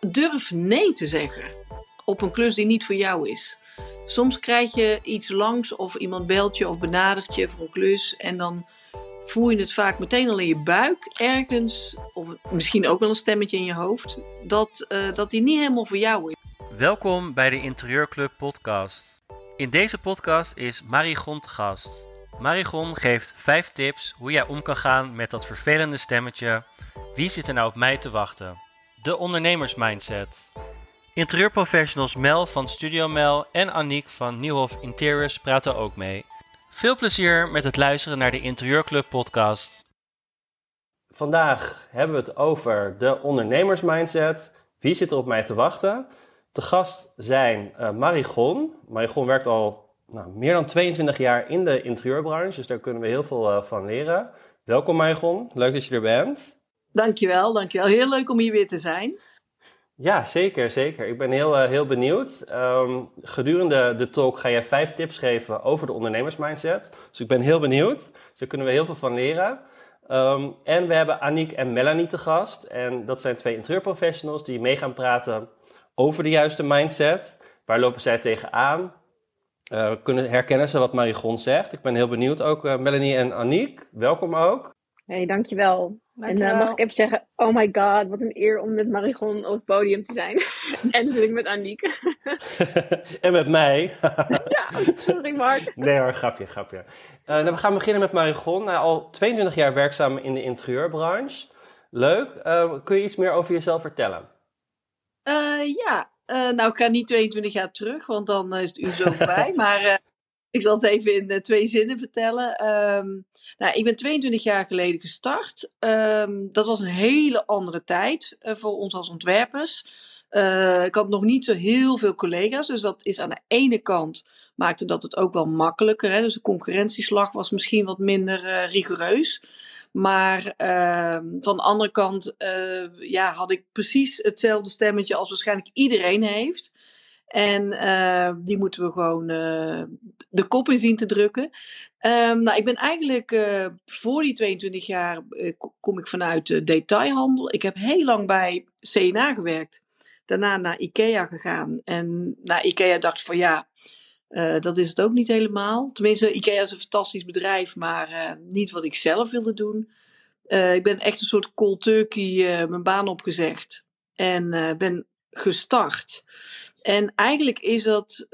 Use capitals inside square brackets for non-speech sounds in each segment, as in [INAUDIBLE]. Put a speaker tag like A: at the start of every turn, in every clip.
A: durf nee te zeggen op een klus die niet voor jou is. Soms krijg je iets langs of iemand belt je of benadert je voor een klus en dan voel je het vaak meteen al in je buik ergens, of misschien ook wel een stemmetje in je hoofd, dat, uh, dat die niet helemaal voor jou is.
B: Welkom bij de Interieurclub podcast. In deze podcast is Marigon te gast. Marigon geeft 5 tips hoe jij om kan gaan met dat vervelende stemmetje. Wie zit er nou op mij te wachten? De ondernemersmindset. Interieurprofessionals Mel van Studio Mel en Aniek van Nieuwhof Interiors praten ook mee. Veel plezier met het luisteren naar de Interieurclub podcast.
C: Vandaag hebben we het over de ondernemersmindset. Wie zit er op mij te wachten? Te gast zijn uh, Marigon. Marigon werkt al nou, meer dan 22 jaar in de interieurbranche, dus daar kunnen we heel veel uh, van leren. Welkom Marigon, leuk dat je er bent.
A: Dankjewel, dankjewel. Heel leuk om hier weer te zijn.
C: Ja, zeker, zeker. Ik ben heel, uh, heel benieuwd. Um, gedurende de talk ga jij vijf tips geven over de ondernemersmindset. Dus ik ben heel benieuwd. Dus daar kunnen we heel veel van leren. Um, en we hebben Aniek en Melanie te gast. En dat zijn twee interieurprofessionals die mee gaan praten over de juiste mindset. Waar lopen zij tegenaan? Uh, kunnen herkennen ze wat Marigon zegt. Ik ben heel benieuwd ook. Uh, Melanie en Aniek, welkom ook.
D: Hey, dankjewel. En uh, mag ik even zeggen, oh my god, wat een eer om met Marigon op het podium te zijn. [LAUGHS] en natuurlijk met Aniek. [LAUGHS]
C: en met mij. [LAUGHS]
D: ja, sorry Mark.
C: Nee hoor, grapje, grapje. nou, we gaan beginnen met Marigon. Nou, al 22 jaar werkzaam in de interieurbranche. Leuk. kun je iets meer over jezelf vertellen?
A: ja, uh, nou, ik ga niet 22 jaar terug, want dan is het u zo voorbij. maar uh, ik zal het even in uh, twee zinnen vertellen. Um, nou, ik ben 22 jaar geleden gestart. Um, dat was een hele andere tijd voor ons als ontwerpers. ik had nog niet zo heel veel collega's, dus dat is aan de ene kant maakte dat het ook wel makkelijker. Hè? Dus de concurrentieslag was misschien wat minder rigoureus. Maar uh, van de andere kant ja, had ik precies hetzelfde stemmetje als waarschijnlijk iedereen heeft. En uh, die moeten we gewoon uh, de kop in zien te drukken. Um, nou, ik ben eigenlijk uh, voor die 22 jaar kom ik vanuit de detailhandel. Ik heb heel lang bij CNA gewerkt. Daarna naar IKEA gegaan. En na IKEA dacht ik van ja, dat is het ook niet helemaal. Tenminste, IKEA is een fantastisch bedrijf, maar niet wat ik zelf wilde doen. Ik ben echt een soort cold turkey mijn baan opgezegd. En ben gestart. En eigenlijk is dat,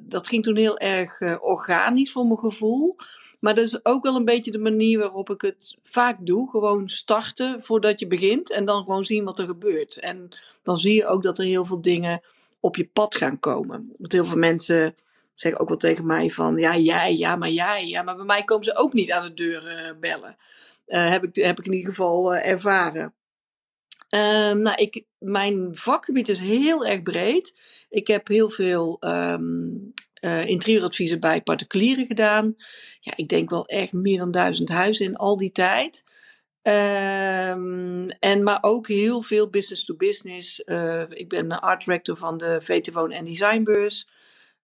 A: dat ging toen heel erg organisch voor mijn gevoel. Maar dat is ook wel een beetje de manier waarop ik het vaak doe. Gewoon starten voordat je begint en dan gewoon zien wat er gebeurt. En dan zie je ook dat er heel veel dingen op je pad gaan komen. Dat heel veel mensen zeggen ook wel tegen mij van, ja, jij, ja, maar jij. Ja, maar bij mij komen ze ook niet aan de deur uh, bellen. Heb, ik, heb ik in ieder geval ervaren. Ehm, nou, ik, mijn vakgebied is heel erg breed. Ik heb heel veel um, interieuradviezen bij particulieren gedaan. Ja, ik denk wel echt meer dan duizend huizen in al die tijd. Um, en maar ook heel veel business to business. ik ben art director van de VT Woon en Designbeurs.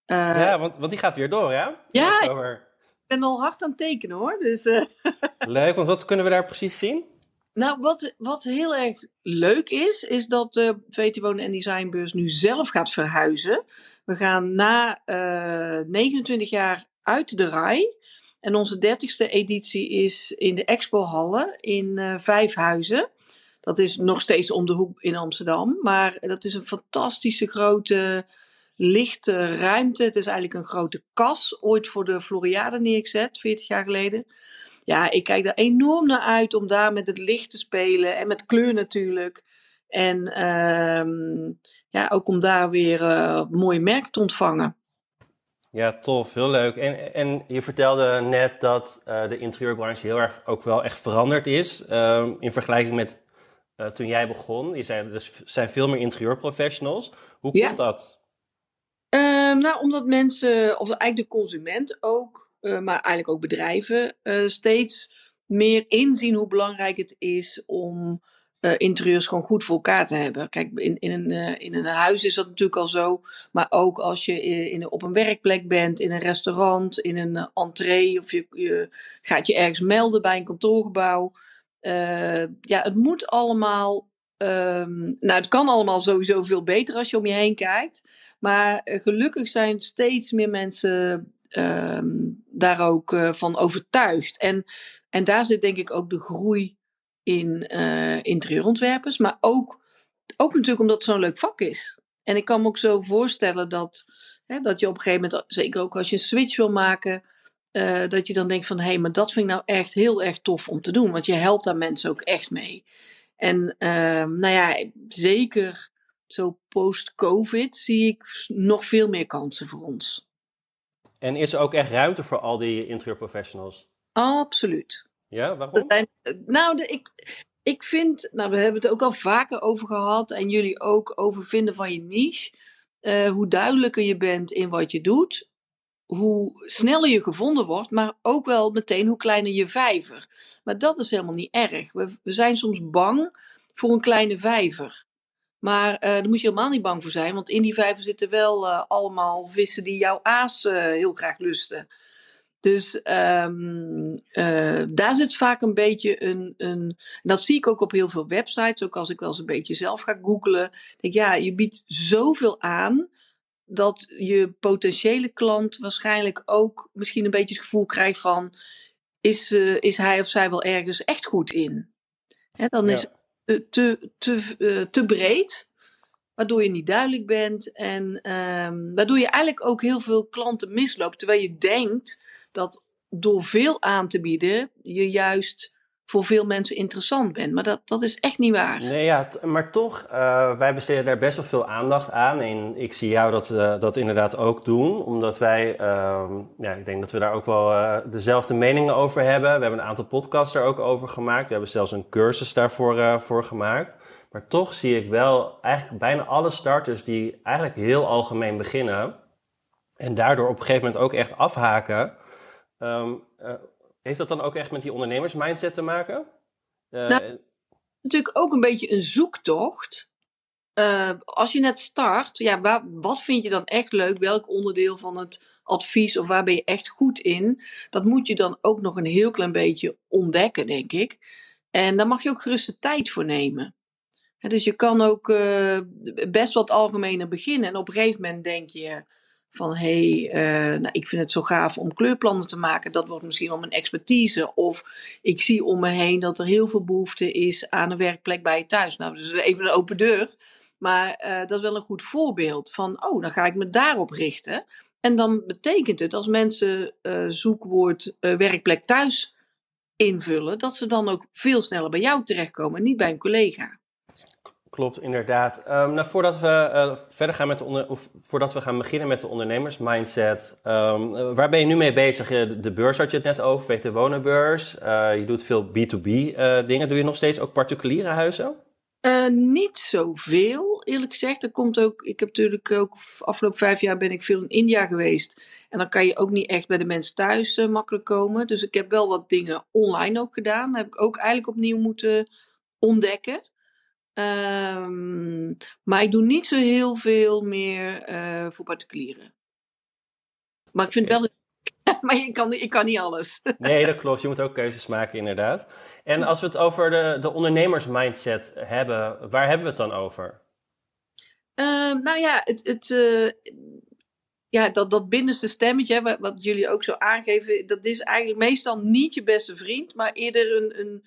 C: Uh, ja, want, want die gaat weer door, hè?
A: Ja, ik ben al hard aan het tekenen hoor. Dus.
C: Leuk, want wat kunnen we daar precies zien?
A: Nou, wat, wat heel erg leuk is, is dat de VT Wonen en Designbeurs nu zelf gaat verhuizen. We gaan na uh, 29 jaar uit de rij. En onze 30ste editie is in de Expo-hallen in uh, vijf huizen. Dat is nog steeds om de hoek in Amsterdam. Maar dat is een fantastische grote lichte ruimte. Het is eigenlijk een grote kas, ooit voor de Floriade neergezet, 40 jaar geleden. Ja, ik kijk daar enorm naar uit om daar met het licht te spelen en met kleur natuurlijk. En uh, ja, ook om daar weer uh, mooie merken te ontvangen.
C: Ja, tof, heel leuk. En, en je vertelde net dat uh, de interieurbranche heel erg ook wel echt veranderd is uh, in vergelijking met uh, toen jij begon. Je zei, er zijn veel meer interieurprofessionals. Hoe komt ja. dat?
A: Um, nou, omdat mensen, of eigenlijk de consument ook, maar eigenlijk ook bedrijven, uh, steeds meer inzien hoe belangrijk het is om uh, interieurs gewoon goed voor elkaar te hebben. Kijk, in, in, een, in een huis is dat natuurlijk al zo, maar ook als je in, op een werkplek bent, in een restaurant, in een entree, of je, je gaat je ergens melden bij een kantoorgebouw. ja, het moet allemaal ehm, nou, het kan allemaal sowieso veel beter als je om je heen kijkt. Maar eh, gelukkig zijn steeds meer mensen ehm, daar ook uh, van overtuigd. En, en daar zit denk ik ook de groei in uh, interieurontwerpers. Maar ook, ook natuurlijk omdat het zo'n leuk vak is. En ik kan me ook zo voorstellen dat, hè, dat je op een gegeven moment, zeker ook als je een switch wil maken, uh, dat je dan denkt van hé, hey, maar dat vind ik nou echt heel erg tof om te doen. Want je helpt daar mensen ook echt mee. En uh, nou ja, zeker zo post-COVID zie ik nog veel meer kansen voor ons.
C: En is er ook echt ruimte voor al die interieurprofessionals?
A: Absoluut.
C: Ja, waarom?
A: Zijn, nou, de, ik, ik vind, nou, we hebben het ook al vaker over gehad en jullie ook over vinden van je niche. Uh, hoe duidelijker je bent in wat je doet, hoe sneller je gevonden wordt, maar ook wel meteen hoe kleiner je vijver. Maar dat is helemaal niet erg. We, we zijn soms bang voor een kleine vijver. Maar uh, daar moet je helemaal niet bang voor zijn, want in die vijver zitten wel uh, allemaal vissen die jouw aas uh, heel graag lusten. Dus um, daar zit vaak een beetje een, een. En dat zie ik ook op heel veel websites, ook als ik wel eens een beetje zelf ga googlen. Denk ja, je biedt zoveel aan dat je potentiële klant waarschijnlijk ook misschien een beetje het gevoel krijgt van: is, is hij of zij wel ergens echt goed in? Hè, dan is te, te, uh, te breed, waardoor je niet duidelijk bent en um, waardoor je eigenlijk ook heel veel klanten misloopt. Terwijl je denkt dat door veel aan te bieden je juist voor veel mensen interessant bent. Maar dat, dat is echt niet waar.
C: Nee, ja, maar toch, uh, wij besteden daar best wel veel aandacht aan. En ik zie jou dat, uh, dat inderdaad ook doen. Omdat wij, uh, ja, ik denk dat we daar ook wel uh, dezelfde meningen over hebben. We hebben een aantal podcasts daar ook over gemaakt. We hebben zelfs een cursus daarvoor voor gemaakt. Maar toch zie ik wel eigenlijk bijna alle starters die eigenlijk heel algemeen beginnen. En daardoor op een gegeven moment ook echt afhaken. Um, heeft dat dan ook echt met die ondernemersmindset te maken?
A: Uh, natuurlijk ook een beetje een zoektocht. Uh, als je net start, ja, wat vind je dan echt leuk? Welk onderdeel van het advies of waar ben je echt goed in? Dat moet je dan ook nog een heel klein beetje ontdekken, denk ik. En daar mag je ook gerust de tijd voor nemen. Dus je kan ook uh, best wat algemener beginnen. En op een gegeven moment denk je, van hé, hey, uh, nou, ik vind het zo gaaf om kleurplannen te maken. Dat wordt misschien wel mijn expertise. Of ik zie om me heen dat er heel veel behoefte is aan een werkplek bij je thuis. Nou, dus even een open deur. Maar uh, dat is wel een goed voorbeeld van, oh, dan ga ik me daarop richten. En dan betekent het als mensen uh, zoekwoord werkplek thuis invullen, dat ze dan ook veel sneller bij jou terechtkomen en niet bij een collega.
C: Klopt, inderdaad. Um, nou, voordat we uh, verder gaan met de of voordat we gaan beginnen met de ondernemersmindset, um, uh, waar ben je nu mee bezig? De, beurs had je het net over, WT Wonenbeurs. Uh, je doet veel B2B dingen. Doe je nog steeds ook particuliere huizen?
A: niet zoveel, eerlijk gezegd. Er komt ook, ik heb natuurlijk ook afgelopen vijf jaar ben ik veel in India geweest. En dan kan je ook niet echt bij de mensen thuis makkelijk komen. Dus ik heb wel wat dingen online ook gedaan. Dat heb ik ook eigenlijk opnieuw moeten ontdekken. Um, maar ik doe niet zo heel veel meer uh, voor particulieren. Maar ik vind wel. [LAUGHS] maar ik kan, ik kan niet alles.
C: nee, dat [LAUGHS] klopt. Je moet ook keuzes maken, inderdaad. En als we het over de, de ondernemersmindset hebben, waar hebben we het dan over?
A: Uh, nou ja, het, het, uh, ja dat, dat binnenste stemmetje, wat, wat, jullie ook zo aangeven, dat is eigenlijk meestal niet je beste vriend, maar eerder een, een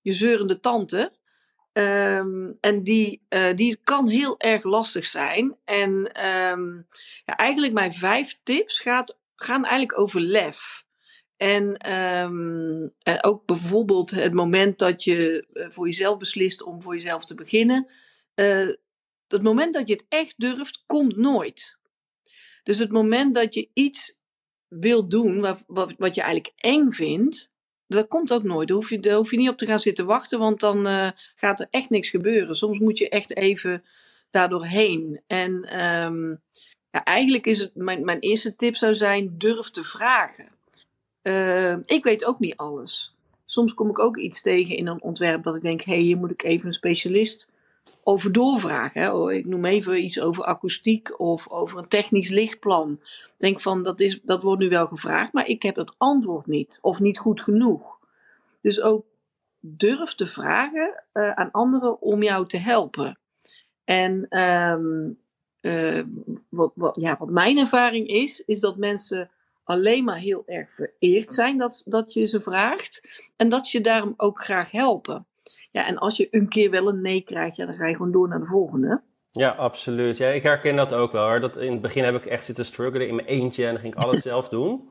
A: je zeurende tante. Um, en die, uh, die kan heel erg lastig zijn. En um, ja, eigenlijk mijn vijf tips gaat, gaan eigenlijk over lef. En, um, en ook bijvoorbeeld het moment dat je uh, voor jezelf beslist om voor jezelf te beginnen. Uh, het moment dat je het echt durft, komt nooit. Dus het moment dat je iets wil doen wat, wat je eigenlijk eng vindt, dat komt ook nooit. Daar hoef je, daar hoef je niet op te gaan zitten wachten, want dan uh, gaat er echt niks gebeuren. Soms moet je echt even daardoor heen. En um, ja, eigenlijk is het, mijn, mijn eerste tip zou zijn, durf te vragen. Uh, ik weet ook niet alles. Soms kom ik ook iets tegen in een ontwerp dat ik denk, hé, hey, hier moet ik even een specialist over doorvragen. Oh, ik noem even iets over akoestiek of over een technisch lichtplan. Denk van, dat, is, dat wordt nu wel gevraagd, maar ik heb het antwoord niet. Of niet goed genoeg. Dus ook durf te vragen aan anderen om jou te helpen. En ehm, wat, wat, ja, wat mijn ervaring is, is dat mensen alleen maar heel erg vereerd zijn dat, dat je ze vraagt. En dat je daarom ook graag helpen. Ja, en als je een keer wel een nee krijgt, ja, dan ga je gewoon door naar de volgende.
C: Ja, absoluut. Ja, ik herken dat ook wel hoor. Dat in het begin heb ik echt zitten struggelen in mijn eentje en dan ging ik alles [LAUGHS] zelf doen.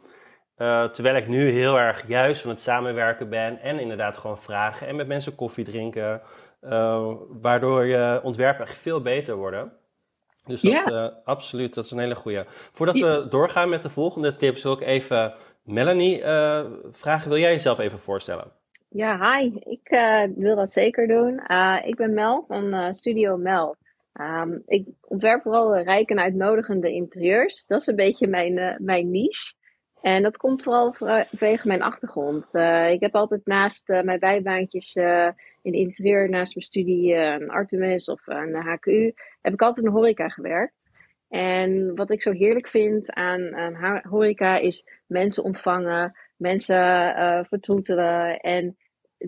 C: Uh, terwijl ik nu heel erg juist van het samenwerken ben en inderdaad gewoon vragen en met mensen koffie drinken. Uh, waardoor je ontwerpen echt veel beter worden. Dus dat, uh, absoluut, dat is een hele goede. Voordat we doorgaan met de volgende tips, wil ik even Melanie vragen. Wil jij jezelf even voorstellen?
D: Ja, hi. Ik wil dat zeker doen. ik ben Mel van Studio Mel. Um, ik ontwerp vooral rijk en uitnodigende interieurs. Dat is een beetje mijn, uh, mijn niche. En dat komt vooral vanwege mijn achtergrond. Uh, ik heb altijd naast uh, mijn bijbaantjes in interieur, naast mijn studie aan Artemis of aan de HKU, heb ik altijd in horeca gewerkt. En wat ik zo heerlijk vind aan, aan horeca is mensen ontvangen, mensen vertroetelen en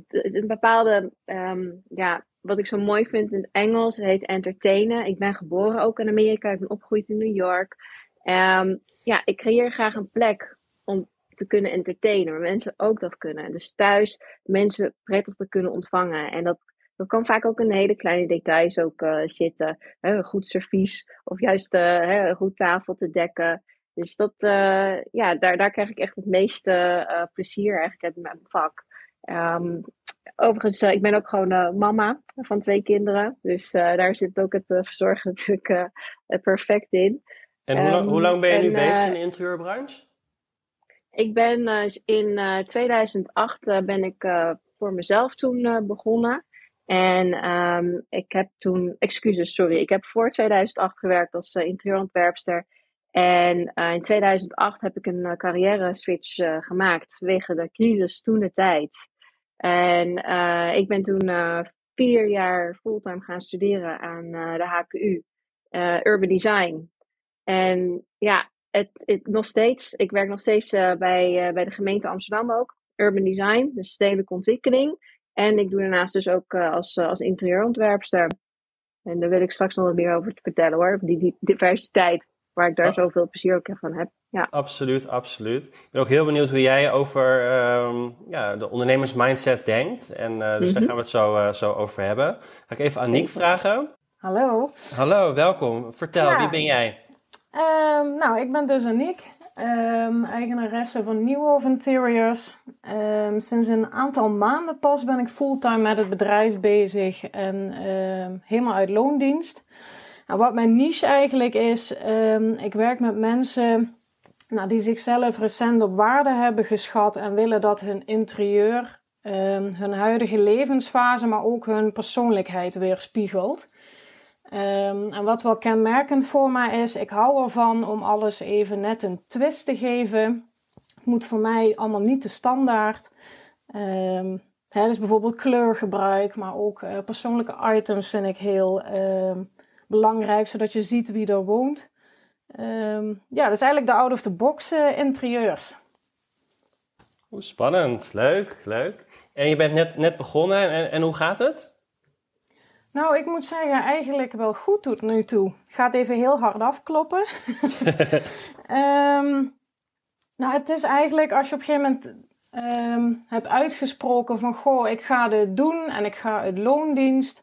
D: een bepaalde um, ja, wat ik zo mooi vind in het Engels, het heet entertainen. Ik ben geboren ook in Amerika, ik ben opgegroeid in New York. Um, ja, ik creëer graag een plek om te kunnen entertainen, waar mensen ook dat kunnen. Dus thuis mensen prettig te kunnen ontvangen. En dat, dat kan vaak ook in hele kleine details ook uh, zitten. Een goed servies of juist hè, een goed tafel te dekken. Dus dat, uh, ja, daar, daar krijg ik echt het meeste plezier eigenlijk uit mijn vak. Um, overigens, uh, ik ben ook gewoon uh, mama van twee kinderen. Dus uh, daar zit ook het verzorgen [LAUGHS] natuurlijk perfect in.
C: En hoe, um, hoe lang ben je en, nu bezig in de interieurbranche?
D: Ik ben in 2008 ben ik voor mezelf toen begonnen. En um, ik heb toen, excuses, sorry, ik heb voor 2008 gewerkt als interieurontwerpster. En in 2008 heb ik een carrière switch gemaakt vanwege de crisis toen de tijd. En uh, ik ben toen uh, vier jaar fulltime gaan studeren aan uh, de HKU, Urban Design. En ja, het, het, nog steeds, ik werk nog steeds bij, bij de gemeente Amsterdam ook, Urban Design, dus stedelijke ontwikkeling. En ik doe daarnaast dus ook als, als interieurontwerpster. En daar wil ik straks nog wat meer over vertellen hoor, die, die diversiteit waar ik daar oh. zoveel plezier ook van heb. Ja.
C: Absoluut, absoluut. Ik ben ook heel benieuwd hoe jij over um, ja, de ondernemersmindset denkt. En uh, dus mm -hmm. daar mhm. gaan we het zo, uh, zo over hebben. Ga ik even Aniek vragen.
E: Hallo.
C: Hallo, welkom. Vertel, ja. wie ben jij?
E: Um, nou, ik ben dus Aniek, um, eigenaresse van Nieuwhof Interiors. Um, sinds een aantal maanden pas ben ik fulltime met het bedrijf bezig en helemaal uit loondienst. Nou, wat mijn niche eigenlijk is, um, ik werk met mensen nou, die zichzelf recent op waarde hebben geschat en willen dat hun interieur um, hun huidige levensfase, maar ook hun persoonlijkheid weerspiegelt. Um, en wat wel kenmerkend voor mij is, ik hou ervan om alles even net een twist te geven. Het moet voor mij allemaal niet te standaard. Um, hè, dus bijvoorbeeld kleurgebruik, maar ook uh, persoonlijke items vind ik heel belangrijk, zodat je ziet wie er woont. Um, ja, dat is eigenlijk de out-of-the-box uh, interieurs.
C: Hoe spannend, leuk, leuk. En je bent net, net begonnen en, en hoe gaat het?
E: Nou, ik moet zeggen, eigenlijk wel goed tot nu toe. Het gaat even heel hard afkloppen. um, [LAUGHS] nou, het is eigenlijk als je op een gegeven moment um, hebt uitgesproken van... Goh, ik ga dit doen en ik ga uit loondienst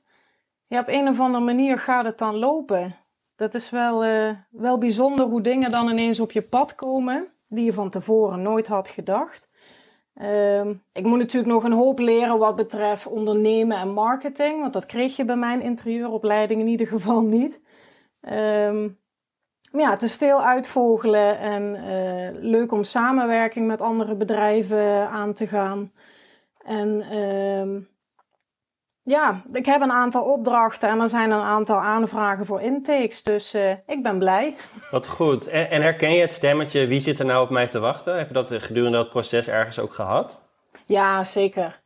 E: ja, op een of andere manier gaat het dan lopen. Dat is wel, uh, wel bijzonder hoe dingen dan ineens op je pad komen, die je van tevoren nooit had gedacht. Uh, ik moet natuurlijk nog een hoop leren wat betreft ondernemen en marketing, want dat kreeg je bij mijn interieuropleiding in ieder geval niet. Uh, ja, het is veel uitvogelen en uh, leuk om samenwerking met andere bedrijven aan te gaan. En ehm, ja, ik heb een aantal opdrachten en er zijn een aantal aanvragen voor intakes. Dus uh, ik ben blij.
C: Wat goed. En, en, herken je het stemmetje, wie zit er nou op mij te wachten? Heb je dat gedurende dat proces ergens ook gehad?
E: Ja, zeker.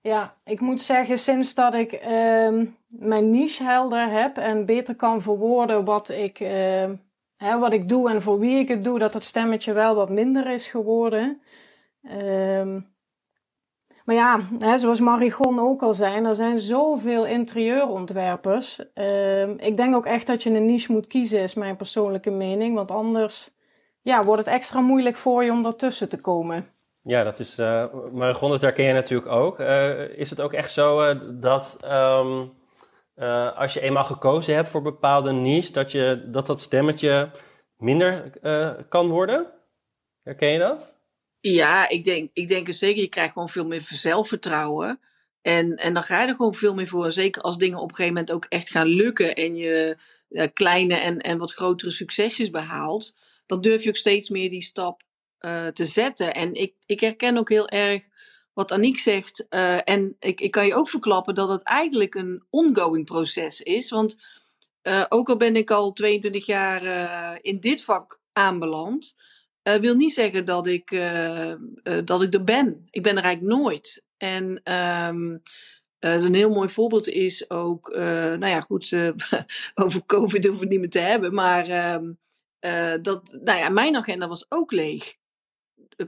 E: Ja, ik moet zeggen, sinds dat ik uh, mijn niche helder heb en beter kan verwoorden wat ik, uh, hè, wat ik doe en voor wie ik het doe, dat dat stemmetje wel wat minder is geworden. Ehm Maar ja, hè, zoals Marigon ook al zei, er zijn zoveel interieurontwerpers. Uh, ik denk ook echt dat je een niche moet kiezen, is mijn persoonlijke mening. Want anders ja, wordt het extra moeilijk voor je om daartussen te komen.
C: Ja, dat is. Uh, Marigon, dat herken je natuurlijk ook. Uh, is het ook echt zo uh, dat ehm, als je eenmaal gekozen hebt voor bepaalde niche, dat je, dat, dat stemmetje minder kan worden? Herken je dat?
A: Ja, ik denk, ik denk zeker. Je krijgt gewoon veel meer zelfvertrouwen. En, en dan ga je er gewoon veel meer voor. Zeker als dingen op een gegeven moment ook echt gaan lukken. En je kleine en, en wat grotere succesjes behaalt. Dan durf je ook steeds meer die stap uh, te zetten. En ik, ik herken ook heel erg wat Aniek zegt. Uh, en ik, ik kan je ook verklappen dat het eigenlijk een ongoing proces is. Want ook al ben ik al 22 jaar in dit vak aanbeland uh, wil niet zeggen dat ik, uh, uh, dat ik er ben. Ik ben er eigenlijk nooit. En um, een heel mooi voorbeeld is ook, nou ja, goed, [LAUGHS] over COVID hoeven we het niet meer te hebben, maar ehm, dat, nou ja, mijn agenda was ook leeg.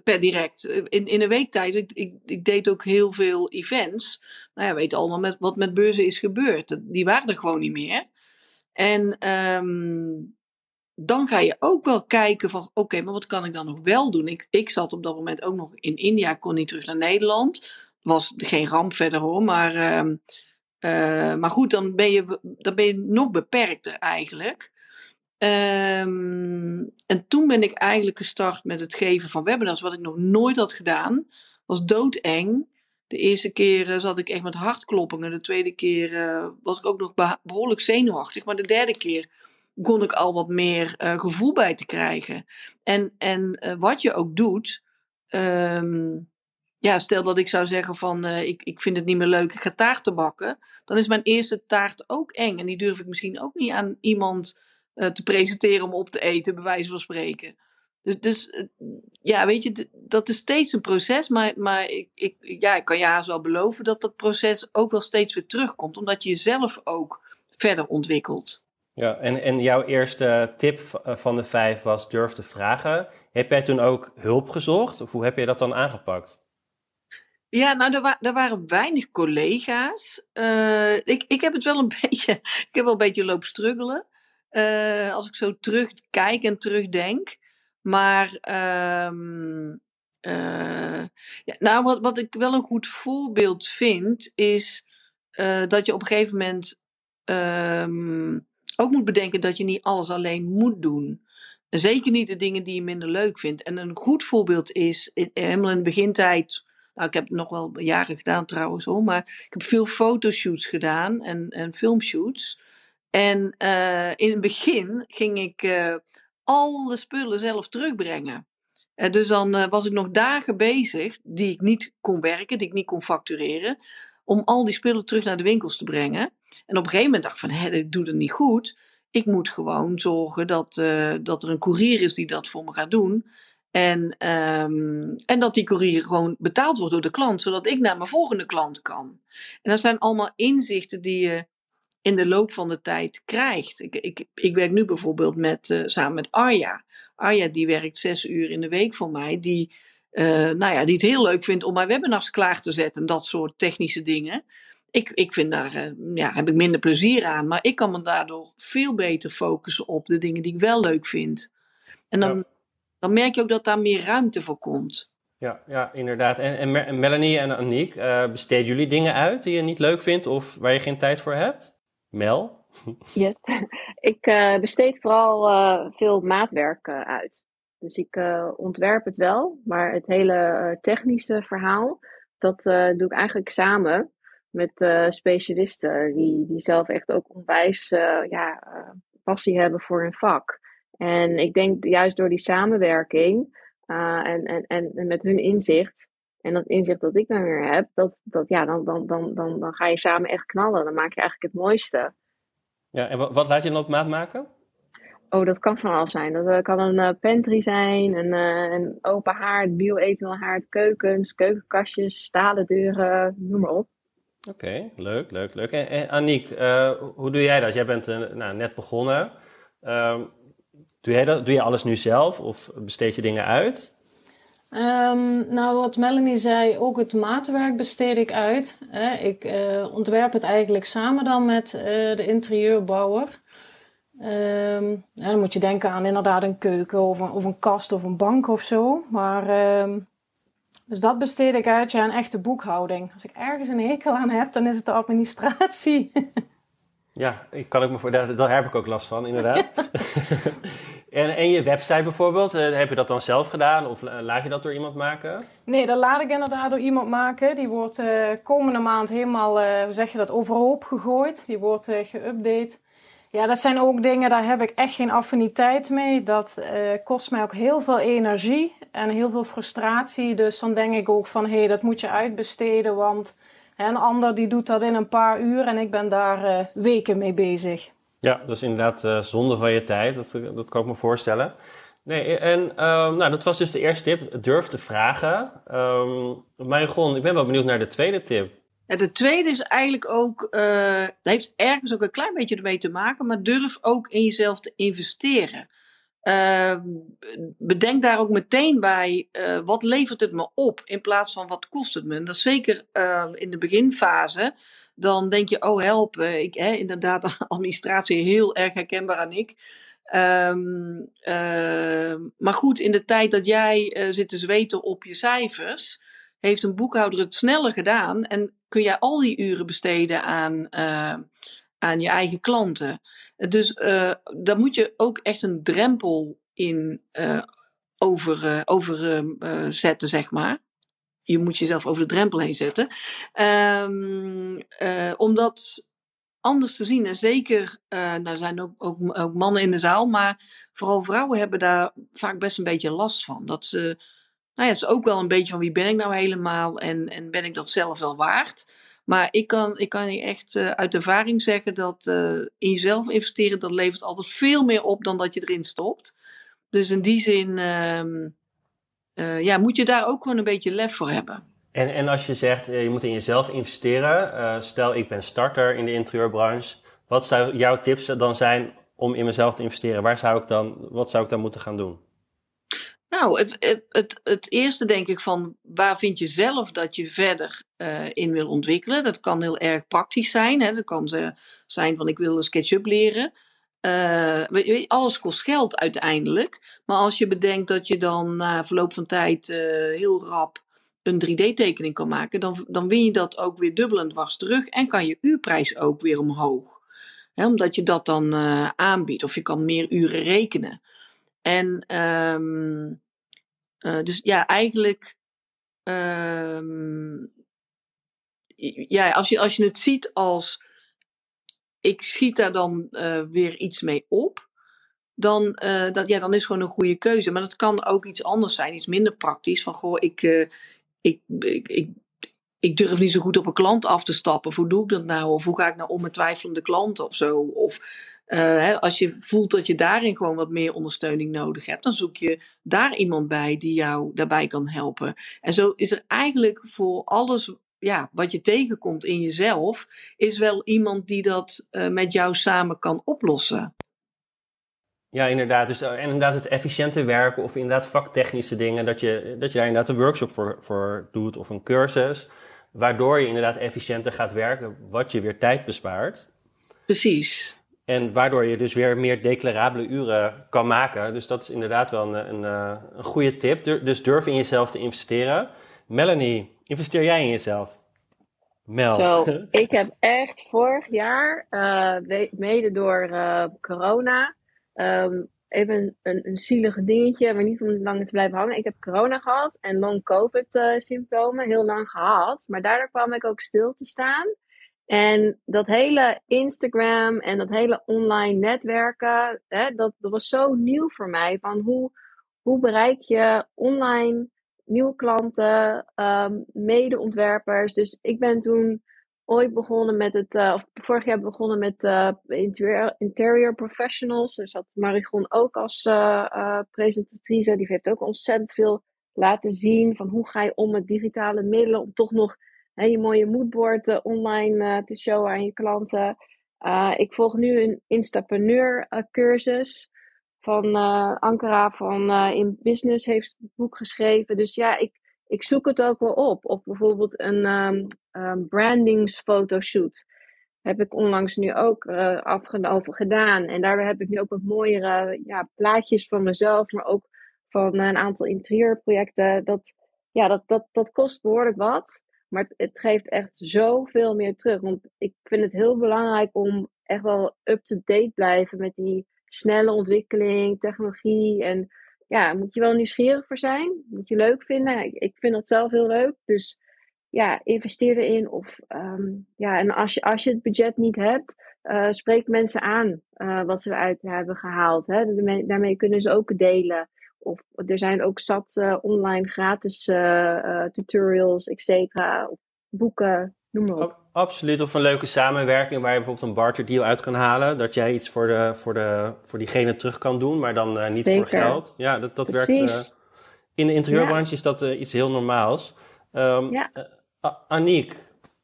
A: Per direct. In, in een week tijd. Ik, ik, ik deed ook heel veel events. Nou ja, weet allemaal met, wat met beurzen is gebeurd. Die waren er gewoon niet meer. En um, dan ga je ook wel kijken van, oké, maar wat kan ik dan nog wel doen? Ik, ik zat op dat moment ook nog in India, kon niet terug naar Nederland. Was geen ramp verder hoor, maar, uh, uh, maar goed, dan ben, je, dan ben je nog beperkter eigenlijk. Um, en toen ben ik eigenlijk gestart met het geven van webinars, wat ik nog nooit had gedaan. Was doodeng. De eerste keer uh, zat ik echt met hartkloppingen. De tweede keer uh, was ik ook nog behoorlijk zenuwachtig. Maar de derde keer kon ik al wat meer uh, gevoel bij te krijgen. En, en uh, wat je ook doet, um, ja, stel dat ik zou zeggen van uh, ik, ik vind het niet meer leuk, ik ga taart bakken, dan is mijn eerste taart ook eng. En die durf ik misschien ook niet aan iemand te presenteren om op te eten, bij wijze van spreken. Dus, dus ja, weet je, dat is steeds een proces, maar, maar ik, ik, ja, ik kan je haast wel beloven dat dat proces ook wel steeds weer terugkomt, omdat je jezelf ook verder ontwikkelt.
C: Ja, en, en jouw eerste tip van de vijf was durf te vragen. Heb jij toen ook hulp gezocht of hoe heb je dat dan aangepakt?
A: Ja, nou, er, wa waren weinig collega's. Uh, ik, ik heb het wel een [LAUGHS] beetje, ik heb wel een beetje lopen struggelen. Uh, als ik zo terugkijk en terugdenk. Maar, uh, ja, nou, wat, wat ik wel een goed voorbeeld vind, is dat je op een gegeven moment. Um, ook moet bedenken dat je niet alles alleen moet doen. Zeker niet de dingen die je minder leuk vindt. En een goed voorbeeld is, helemaal in de begintijd, nou ik heb het nog wel jaren gedaan trouwens hoor, maar ik heb veel fotoshoots gedaan en, en filmshoots. En uh, in het begin ging ik uh, alle spullen zelf terugbrengen. Uh, dus dan was ik nog dagen bezig die ik niet kon werken, die ik niet kon factureren, om al die spullen terug naar de winkels te brengen. En op een gegeven moment dacht ik van, hé, ik doe het niet goed. Ik moet gewoon zorgen dat, uh, dat er een courier is die dat voor me gaat doen. En, um, en dat die courier gewoon betaald wordt door de klant, zodat ik naar mijn volgende klant kan. En dat zijn allemaal inzichten die je in de loop van de tijd krijgt. Ik, ik, ik werk nu bijvoorbeeld met, uh, samen met Arja. Arja die werkt zes uur in de week voor mij. Die, nou ja, die het heel leuk vindt om mijn webinars klaar te zetten. Dat soort technische dingen ik, ik vind daar, uh, ja, heb ik minder plezier aan. Maar ik kan me daardoor veel beter focussen op de dingen die ik wel leuk vind. En dan, ja. dan merk je ook dat daar meer ruimte voor komt.
C: Ja, ja inderdaad. En, en Melanie en Aniek, uh, besteden jullie dingen uit die je niet leuk vindt of waar je geen tijd voor hebt? Mel? [LAUGHS]
D: Yes. [LAUGHS] ik uh, besteed vooral veel maatwerk uit. Dus ik ontwerp het wel, maar het hele technische verhaal, dat doe ik eigenlijk samen met specialisten die, die zelf echt ook onwijs ja, passie hebben voor hun vak. En ik denk juist door die samenwerking en, en, en met hun inzicht en dat inzicht dat ik dan weer heb, dat, dat, ja, dan, dan, dan, dan, dan ga je samen echt knallen. Dan maak je eigenlijk het mooiste.
C: Ja, en wat laat je dan op maat maken?
D: Oh, dat kan van alles zijn. Dat kan een uh, pantry zijn, een, uh, een open haard, bio-etelhaard, keukens, keukenkastjes, stalen deuren, noem maar op.
C: Oké, okay, leuk, leuk, leuk. En, en Aniek, uh, hoe doe jij dat? Jij bent uh, nou, net begonnen. Uh, doe, jij dat, doe je alles nu zelf of besteed je dingen uit?
E: Ehm, nou, wat Melanie zei, ook het maatwerk besteed ik uit. Hè. Ik uh, ontwerp het eigenlijk samen dan met uh, de interieurbouwer. Um, dan moet je denken aan inderdaad een keuken of een, of een kast of een bank of zo. Maar um, dus dat besteed ik uit ja, aan echte boekhouding. Als ik ergens een hekel aan heb, dan is het de administratie. [LAUGHS]
C: ja, ik kan ik me voor, daar, daar heb ik ook last van, inderdaad. [LAUGHS] [LAUGHS] en, en je website bijvoorbeeld, uh, heb je dat dan zelf gedaan of laat je dat door iemand maken?
E: Nee, dat laat ik inderdaad door iemand maken. Die wordt uh, komende maand helemaal, uh, hoe zeg je dat, overhoop gegooid. Die wordt geüpdate. Ja, dat zijn ook dingen, daar heb ik echt geen affiniteit mee. Dat uh, kost mij ook heel veel energie en heel veel frustratie. Dus dan denk ik ook van, hé, hey, dat moet je uitbesteden. Want een ander die doet dat in een paar uur en ik ben daar uh, weken mee bezig.
C: Ja, is inderdaad uh, zonde van je tijd. Dat, dat kan ik me voorstellen. Nee, en um, nou, dat was dus de eerste tip. Durf te vragen. Um, Marigon, ik ben wel benieuwd naar de tweede tip.
A: Ja, de tweede is eigenlijk ook, uh, heeft ergens ook een klein beetje ermee te maken, maar durf ook in jezelf te investeren. Uh, bedenk daar ook meteen bij, uh, wat levert het me op in plaats van wat kost het me. En dat is zeker ehm, in de beginfase. Dan denk je, oh help, ik, hè, inderdaad, [LAUGHS] administratie heel erg herkenbaar aan ik. Um, maar goed, in de tijd dat jij eh, zit te zweten op je cijfers, heeft een boekhouder het sneller gedaan en kun jij al die uren besteden aan, uh, aan je eigen klanten. Dus uh, daar moet je ook echt een drempel in uh, over, over zetten, zeg maar. Je moet jezelf over de drempel heen zetten. Um, om dat anders te zien. En zeker, nou, er zijn ook, ook, ook mannen in de zaal, maar vooral vrouwen hebben daar vaak best een beetje last van. Dat ze nou ja, het is ook wel een beetje van wie ben ik nou helemaal en, en ben ik dat zelf wel waard. Maar ik kan, ik kan je echt uh, uit ervaring zeggen dat uh, in jezelf investeren, dat levert altijd veel meer op dan dat je erin stopt. Dus in die zin uh, ja, moet je daar ook gewoon een beetje lef voor hebben.
C: En, en als je zegt, je moet in jezelf investeren, stel ik ben starter in de interieurbranche, wat zou jouw tips dan zijn om in mezelf te investeren? Waar zou ik dan, wat zou ik dan moeten gaan doen?
A: Nou, het, het, het, eerste denk ik van waar vind je zelf dat je verder uh, in wil ontwikkelen. Dat kan heel erg praktisch zijn. Hè? Dat kan uh, zijn van ik wil SketchUp leren. Uh, alles kost geld uiteindelijk. Maar als je bedenkt dat je dan na verloop van tijd heel rap een 3D-tekening kan maken, dan, dan win je dat ook weer dubbel en dwars terug. En kan je uurprijs ook weer omhoog. Hè? Omdat je dat dan aanbiedt. Of je kan meer uren rekenen. En um, uh, dus ja, eigenlijk. Um, ja, als je, als je het ziet als. Ik schiet daar dan uh, weer iets mee op. Dan, uh, dat, ja, dan is het gewoon een goede keuze. Maar dat kan ook iets anders zijn, iets minder praktisch. Van goh, ik, ik, ik, ik ik durf niet zo goed op een klant af te stappen. Hoe doe ik dat nou? Of hoe ga ik nou om met twijfelende klanten of zo? Of hè, als je voelt dat je daarin gewoon wat meer ondersteuning nodig hebt, dan zoek je daar iemand bij die jou daarbij kan helpen. En zo is er eigenlijk voor alles ja, wat je tegenkomt in jezelf, is wel iemand die dat uh, met jou samen kan oplossen.
C: Ja, inderdaad. Dus en inderdaad het efficiënte werken of inderdaad vaktechnische dingen, dat je, dat je daar inderdaad een workshop voor, voor doet of een cursus. Waardoor je inderdaad efficiënter gaat werken, wat je weer tijd bespaart.
A: Precies.
C: En waardoor je dus weer meer declarabele uren kan maken. Dus dat is inderdaad wel een, een, eh, een goede tip. Dus durf in jezelf te investeren. Melanie, investeer jij in jezelf?
D: Mel. Zo, [LAUGHS] ik heb echt vorig jaar, uh, mede door uh, corona, um, even een, een zielige dingetje, maar niet om lang te blijven hangen. Ik heb corona gehad en long covid uh, symptomen heel lang gehad. Maar daardoor kwam ik ook stil te staan. En dat hele Instagram en dat hele online netwerken, hè, dat, dat was zo nieuw voor mij. Van hoe, hoe bereik je online nieuwe klanten, um, medeontwerpers. Dus ik ben toen ooit begonnen met het, uh, of vorig jaar begonnen met uh, interior, interior, professionals. Er zat Marigon ook als uh, presentatrice. Die heeft ook ontzettend veel laten zien van hoe ga je om met digitale middelen om toch nog je mooie moodboard online te showen aan je klanten. ik volg nu een Instapreneur cursus. van Ankara van In Business heeft het boek geschreven. Dus ja, ik, ik zoek het ook wel op. Of bijvoorbeeld een um, brandingsfotoshoot heb ik onlangs nu ook uh, gedaan. En daarbij heb ik nu ook wat mooiere ja, plaatjes van mezelf, maar ook van een aantal interieurprojecten. Dat, ja, dat, dat, dat kost behoorlijk wat. Maar het, geeft echt zoveel meer terug. Want ik vind het heel belangrijk om echt wel up-to-date blijven met die snelle ontwikkeling, technologie. En ja, moet je wel nieuwsgierig voor zijn. Moet je leuk vinden. Ik, ik vind dat zelf heel leuk. Dus ja, investeer erin. Of ehm, ja, en als je, als je het budget niet hebt, uh, spreek mensen aan uh, wat ze eruit hebben gehaald. Hè. Daarmee, kunnen ze ook delen. Of er zijn ook zat uh, online gratis tutorials, et cetera. Of boeken, noem maar op.
C: Absoluut. Of een leuke samenwerking waar je bijvoorbeeld een barter deal uit kan halen. Dat jij iets voor, de, voor, de, voor diegene terug kan doen, maar dan niet voor geld. Ja, dat, dat werkt. in de interieurbranche is dat iets heel normaals. Um, ja. Aniek,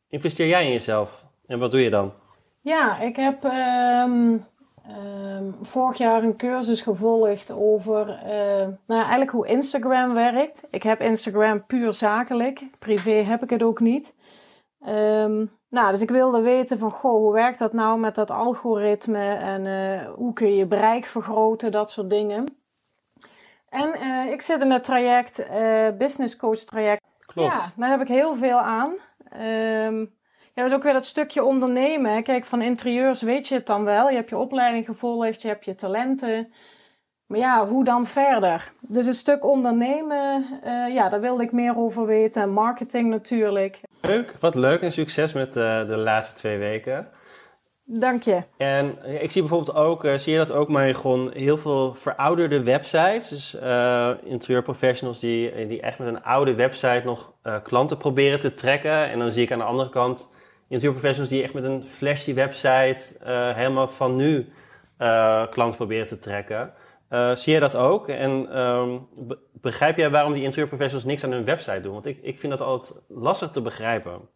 C: investeer jij in jezelf? En wat doe je dan?
E: Ja, ik heb um, um, vorig jaar een cursus gevolgd over uh, nou, eigenlijk hoe Instagram werkt. Ik heb Instagram puur zakelijk. Privé heb ik het ook niet. Um, nou, dus ik wilde weten van, goh, hoe werkt dat nou met dat algoritme en uh, hoe kun je bereik vergroten, dat soort dingen. En uh, ik zit in het traject, uh, business coach traject ja, daar heb ik heel veel aan. Um, ja, dat is ook weer dat stukje ondernemen. Kijk, van interieurs weet je het dan wel. Je hebt je opleiding gevolgd, je hebt je talenten. Maar ja, hoe dan verder? Dus een stuk ondernemen, uh, ja, daar wilde ik meer over weten. Marketing natuurlijk.
C: Leuk, wat leuk en succes met uh, de laatste twee weken.
E: Dank je.
C: En ik zie bijvoorbeeld ook, uh, zie je dat ook, Marigon, heel veel verouderde websites. Dus interieurprofessionals die, die echt met een oude website nog klanten proberen te trekken. En dan zie ik aan de andere kant interieurprofessionals die echt met een flashy website helemaal van nu klanten proberen te trekken. zie je dat ook? En um, begrijp jij waarom die interieurprofessionals niks aan hun website doen? Want ik, ik vind dat altijd lastig te begrijpen.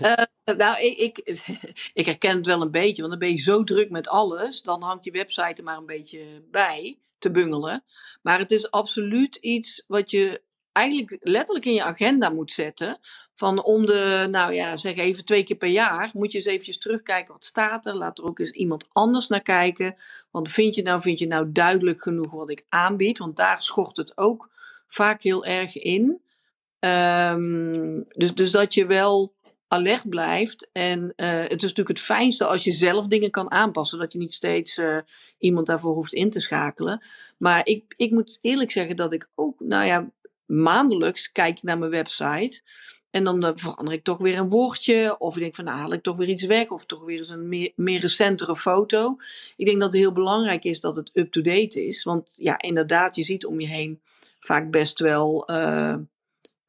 A: Uh, [LAUGHS] nou, ik, ik, [LAUGHS] ik, herken het wel een beetje, want dan ben je zo druk met alles, dan hangt je website er maar een beetje bij te bungelen. Maar het is absoluut iets wat je eigenlijk letterlijk in je agenda moet zetten. Van om de, nou ja, zeg even twee keer per jaar, moet je eens eventjes terugkijken wat staat er. Laat er ook eens iemand anders naar kijken. Want vind je nou, vind je nou duidelijk genoeg wat ik aanbied? Want daar schort het ook vaak heel erg in. Um, dus, dus dat je wel alert blijft. En uh, het is natuurlijk het fijnste als je zelf dingen kan aanpassen, dat je niet steeds uh, iemand daarvoor hoeft in te schakelen. Maar ik, ik moet eerlijk zeggen dat ik ook, nou ja, maandelijks kijk naar mijn website. En dan uh, verander ik toch weer een woordje. Of ik denk van, nou haal ik toch weer iets weg. Of toch weer eens een meer, recentere foto. Ik denk dat het heel belangrijk is dat het up-to-date is. Want ja, inderdaad, je ziet om je heen vaak best wel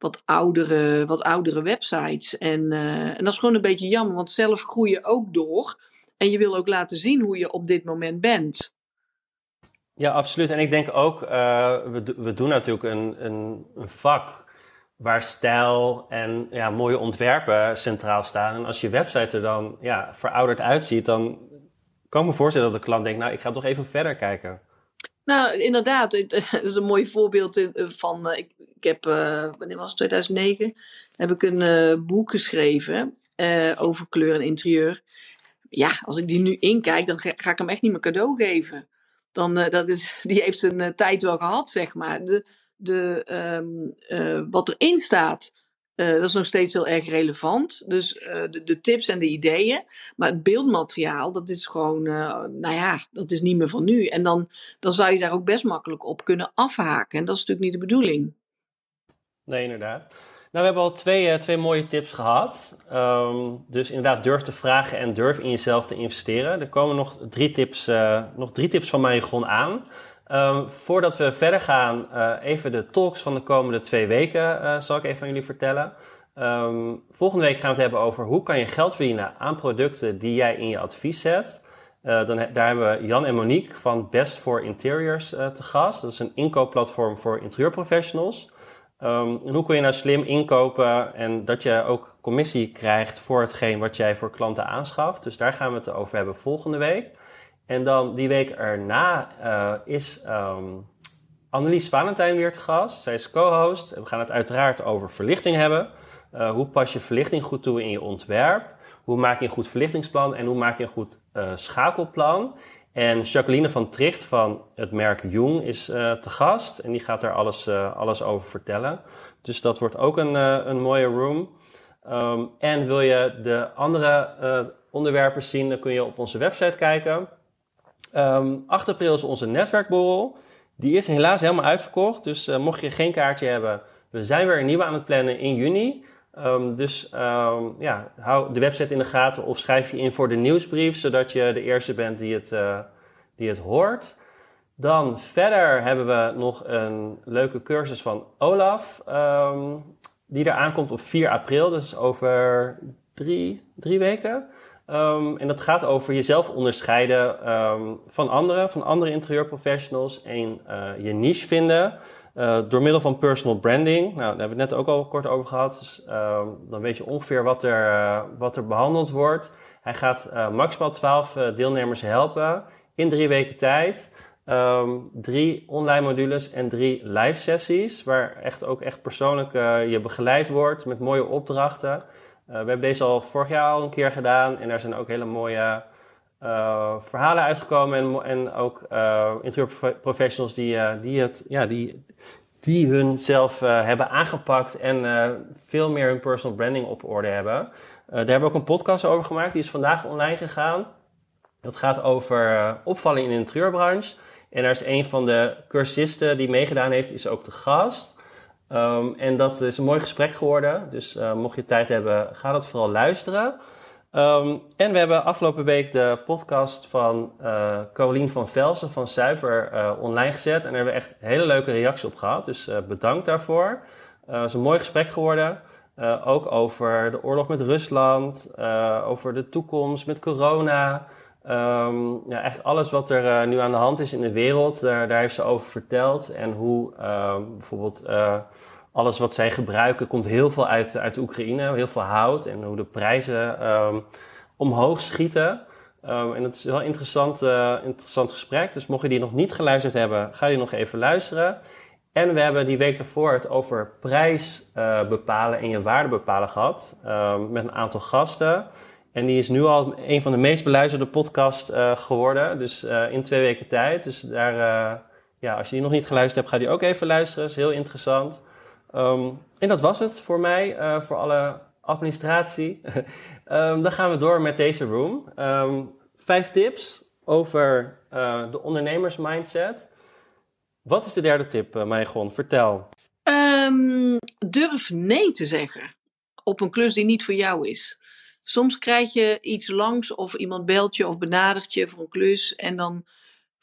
A: wat oudere, wat oudere websites. En, uh, en dat is gewoon een beetje jammer, want zelf groei je ook door. En je wil ook laten zien hoe je op dit moment bent.
C: Ja, absoluut. En ik denk ook, we, we doen natuurlijk een, een, een, vak waar stijl en ja, mooie ontwerpen centraal staan. En als je website er dan ja, verouderd uitziet, dan kan ik me voorstellen dat de klant denkt, nou, ik ga toch even verder kijken.
A: Nou, inderdaad. Dat [LAUGHS] is een mooi voorbeeld van. Eh, ik, ik heb, uh, wanneer was het? 2009. Heb ik een boek geschreven over kleur en interieur. Ja, als ik die nu inkijk, dan ga, ga ik hem echt niet meer cadeau geven. Dan, dat is, [LAUGHS] die heeft een tijd wel gehad, zeg maar. De, de, um, wat erin staat, uh, dat is nog steeds heel erg relevant. Dus uh, de, tips en de ideeën. Maar het beeldmateriaal, dat is gewoon, uh, nou ja, dat is niet meer van nu. En dan, dan zou je daar ook best makkelijk op kunnen afhaken. En dat is natuurlijk niet de bedoeling.
C: Nee, inderdaad. Nou, we hebben al twee, twee mooie tips gehad. Um, dus inderdaad, durf te vragen en durf in jezelf te investeren. Er komen nog drie tips, nog drie tips van mij gewoon aan. Um, voordat we verder gaan, uh, even de talks van de komende twee weken uh, zal ik even aan jullie vertellen. Um, volgende week gaan we het hebben over hoe kan je geld verdienen aan producten die jij in je advies zet. Uh, dan, daar hebben we Jan en Monique van Best for Interiors te gast. Dat is een inkoopplatform voor interieurprofessionals. En hoe kun je nou slim inkopen en dat je ook commissie krijgt voor hetgeen wat jij voor klanten aanschaft. Dus daar gaan we het over hebben volgende week. En dan die week erna is um, Annelies Valentijn weer te gast. Zij is co-host. We gaan het uiteraard over verlichting hebben. hoe pas je verlichting goed toe in je ontwerp? Hoe maak je een goed verlichtingsplan en hoe maak je een goed schakelplan? En Jacqueline van Tricht van het merk Jung is te gast en die gaat daar alles, alles over vertellen. Dus dat wordt ook een, een mooie room. Um, en wil je de andere onderwerpen zien, dan kun je op onze website kijken. Um, 8 april is onze netwerkborrel. Die is helaas helemaal uitverkocht, dus mocht je geen kaartje hebben, we zijn weer een nieuwe aan het plannen in juni. Um, dus um, ja, hou de website in de gaten of schrijf je in voor de nieuwsbrief, zodat je de eerste bent die het, uh, die het hoort. Dan verder hebben we nog een leuke cursus van Olaf, die er aankomt op 4 april, dus over drie, drie weken. En dat gaat over jezelf onderscheiden van anderen, van andere interieurprofessionals en uh, je niche vinden. Uh, door middel van personal branding, nou, daar hebben we het net ook al kort over gehad, dus uh, dan weet je ongeveer wat er, uh, wat er behandeld wordt. Hij gaat maximaal 12 deelnemers helpen in drie weken tijd. Drie online modules en drie live sessies, waar echt ook echt persoonlijk je begeleid wordt met mooie opdrachten. We hebben deze al vorig jaar al een keer gedaan en daar zijn ook hele mooie verhalen uitgekomen en, en ook interieurprofessionals die, die, het, ja, die die hun zelf hebben aangepakt en veel meer hun personal branding op orde hebben. Daar hebben we ook een podcast over gemaakt. Die is vandaag online gegaan. Dat gaat over opvallen in de interieurbranche. En daar is een van de cursisten die meegedaan heeft, is ook de gast. Um, en dat is een mooi gesprek geworden. Dus mocht je tijd hebben, ga dat vooral luisteren. Um, en we hebben afgelopen week de podcast van uh, Carolien van Velsen van Zuiver uh, online gezet. En daar hebben we echt hele leuke reacties op gehad. Dus bedankt daarvoor. Het is een mooi gesprek geworden. ook over de oorlog met Rusland, over de toekomst met corona. Um, ja, echt alles wat er nu aan de hand is in de wereld, daar, daar heeft ze over verteld. En hoe bijvoorbeeld alles wat zij gebruiken komt heel veel uit, uit Oekraïne, heel veel hout en hoe de prijzen um, omhoog schieten. En het is een heel interessant, uh, interessant gesprek. Dus mocht je die nog niet geluisterd hebben, ga die nog even luisteren. En we hebben die week daarvoor het over prijs bepalen en je waarde bepalen gehad. Met een aantal gasten. En die is nu al een van de meest beluisterde podcasts uh, geworden. Dus in twee weken tijd. Dus daar, ja, als je die nog niet geluisterd hebt, ga die ook even luisteren. Is heel interessant. Um, en dat was het voor mij, voor alle administratie. um, [LAUGHS] dan gaan we door met deze room. Um, vijf tips over de ondernemersmindset. Wat is de derde tip, uh? Vertel.
A: durf nee te zeggen op een klus die niet voor jou is. Soms krijg je iets langs of iemand belt je of benadert je voor een klus en dan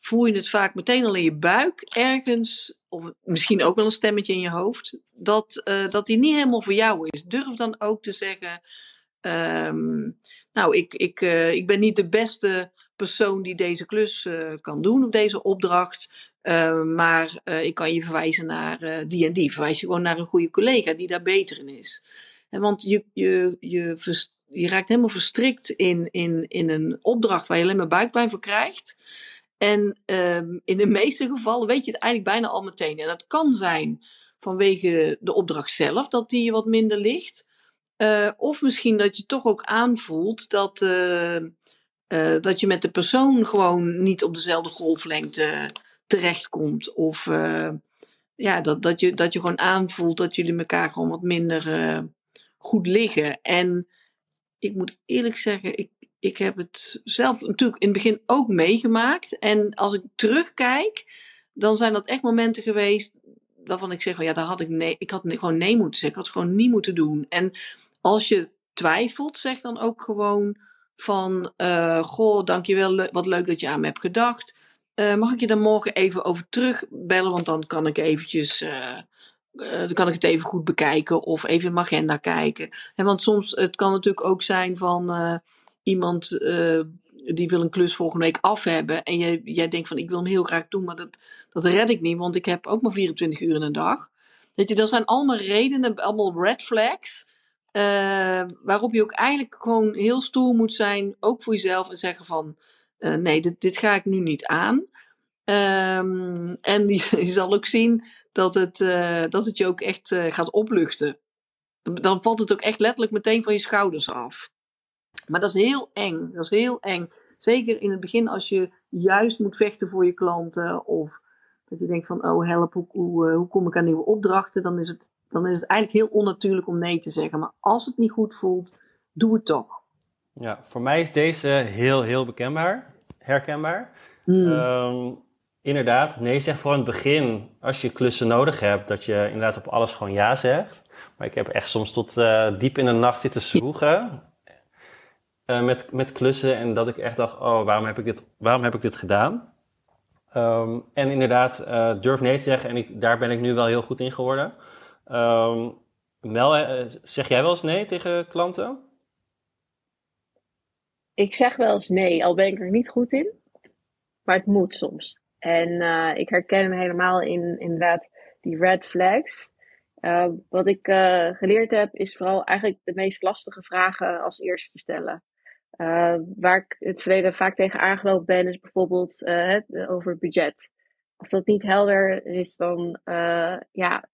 A: voel je het vaak meteen al in je buik ergens, of misschien ook wel een stemmetje in je hoofd, dat, uh, dat die niet helemaal voor jou is. Durf dan ook te zeggen, um, nou, ik, ik, uh, ik ben niet de beste persoon die deze klus uh, kan doen, of deze opdracht. maar ik kan je verwijzen naar die en die. Verwijs je gewoon naar een goede collega die daar beter in is. En want je, je, je, je raakt helemaal verstrikt in, in, in een opdracht waar je alleen maar buikpijn voor krijgt. En um, in de meeste gevallen weet je het eigenlijk bijna al meteen. En dat kan zijn vanwege de opdracht zelf, dat die je wat minder ligt. Uh, of misschien dat je toch ook aanvoelt dat, uh, uh, dat je met de persoon gewoon niet op dezelfde golflengte terechtkomt. Of ja, dat, dat, je, dat je gewoon aanvoelt dat jullie elkaar gewoon wat minder goed liggen. En ik moet eerlijk zeggen, ik, ik heb het zelf natuurlijk in het begin ook meegemaakt. En als ik terugkijk, dan zijn dat echt momenten geweest waarvan ik zeg van ja, daar had ik nee, ik had gewoon nee moeten zeggen. Ik had het gewoon niet moeten doen. En als je twijfelt, zeg dan ook gewoon van uh, goh, dankjewel, wat leuk dat je aan me hebt gedacht. Uh, mag ik je dan morgen even over terugbellen? Want dan kan ik eventjes. Uh, dan kan ik het even goed bekijken of even in mijn agenda kijken. En want soms, het kan natuurlijk ook zijn van iemand uh, die wil een klus volgende week af hebben. En jij, jij denkt van ik wil hem heel graag doen, maar dat, dat red ik niet, want ik heb ook maar 24 uur in een dag. Weet je, dat zijn allemaal redenen, allemaal red flags. Waarop je ook eigenlijk gewoon heel stoer moet zijn, ook voor jezelf, en zeggen van nee, dit, dit ga ik nu niet aan. Ehm, en die, [LAUGHS] je zal ook zien dat het, dat het je ook echt gaat opluchten. Dan valt het ook echt letterlijk meteen van je schouders af. Maar dat is heel eng. Dat is heel eng. Zeker in het begin als je juist moet vechten voor je klanten. Of dat je denkt van, oh help, hoe, hoe, hoe kom ik aan nieuwe opdrachten? Dan is, het, dan is het eigenlijk heel onnatuurlijk om nee te zeggen. Maar als het niet goed voelt, doe het toch.
C: Ja, voor mij is deze heel, heel bekendbaar, herkenbaar. Hmm. Ehm, inderdaad, nee zeg voor het begin, als je klussen nodig hebt, dat je inderdaad op alles gewoon ja zegt. Maar ik heb echt soms tot uh, diep in de nacht zitten zwoegen uh, met, met klussen en dat ik echt dacht, oh, waarom heb ik dit, waarom heb ik dit gedaan? Um, en inderdaad, uh, durf nee te zeggen en ik, daar ben ik nu wel heel goed in geworden. Um, Mel, zeg jij wel eens nee tegen klanten?
D: Ik zeg wel eens nee, al ben ik er niet goed in. Maar het moet soms. En uh, ik herken hem helemaal in inderdaad die red flags. Uh, wat ik uh, geleerd heb, is vooral eigenlijk de meest lastige vragen als eerste te stellen. Waar ik het verleden vaak tegen aangelopen ben, is bijvoorbeeld over budget. Als dat niet helder is, dan, ja,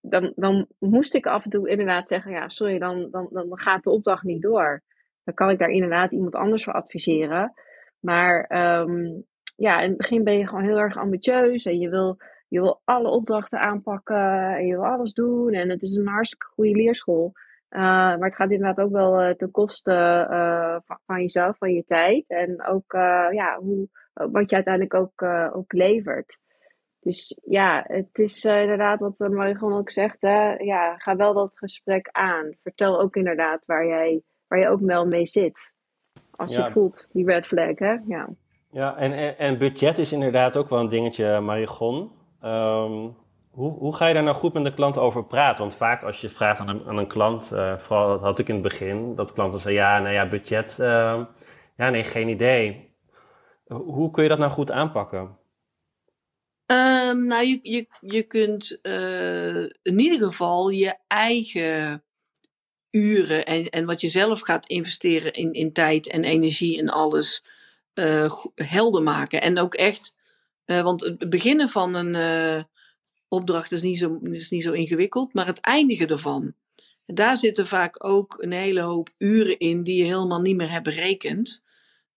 D: dan, dan moest ik af en toe inderdaad zeggen: ja, sorry, dan, dan, dan gaat de opdracht niet door. Dan kan ik daar inderdaad iemand anders voor adviseren. Maar um, ja, in het begin ben je gewoon heel erg ambitieus en je wil je wil alle opdrachten aanpakken en je wil alles doen. En het is een hartstikke goede leerschool. Uh, maar het gaat inderdaad ook wel uh, ten koste uh, van, van, jezelf, van je tijd. En ook ja, hoe, wat je uiteindelijk ook, ook levert. Dus ja, het is inderdaad wat Marigon ook zegt. Hè? Ja, ga wel dat gesprek aan. Vertel ook inderdaad waar jij, waar je ook wel mee zit. Als je voelt, die red flag. Hè? Ja,
C: ja en, en budget is inderdaad ook wel een dingetje, Marigon. Um, hoe, hoe ga je daar nou goed met de klant over praten? Want vaak als je vraagt aan een, aan een klant, uh, vooral dat had ik in het begin, dat klanten zeggen ja, nou ja, budget, uh, ja, nee, geen idee. Hoe kun je dat nou goed aanpakken?
A: Um, nou, je, je, je kunt uh, in ieder geval je eigen uren en, en wat je zelf gaat investeren in, in tijd en energie en alles helder maken. En ook echt uh, want het beginnen van een uh, opdracht is niet, zo, is niet zo ingewikkeld, maar het eindigen ervan. Daar zitten vaak ook een hele hoop uren in die je helemaal niet meer hebt berekend.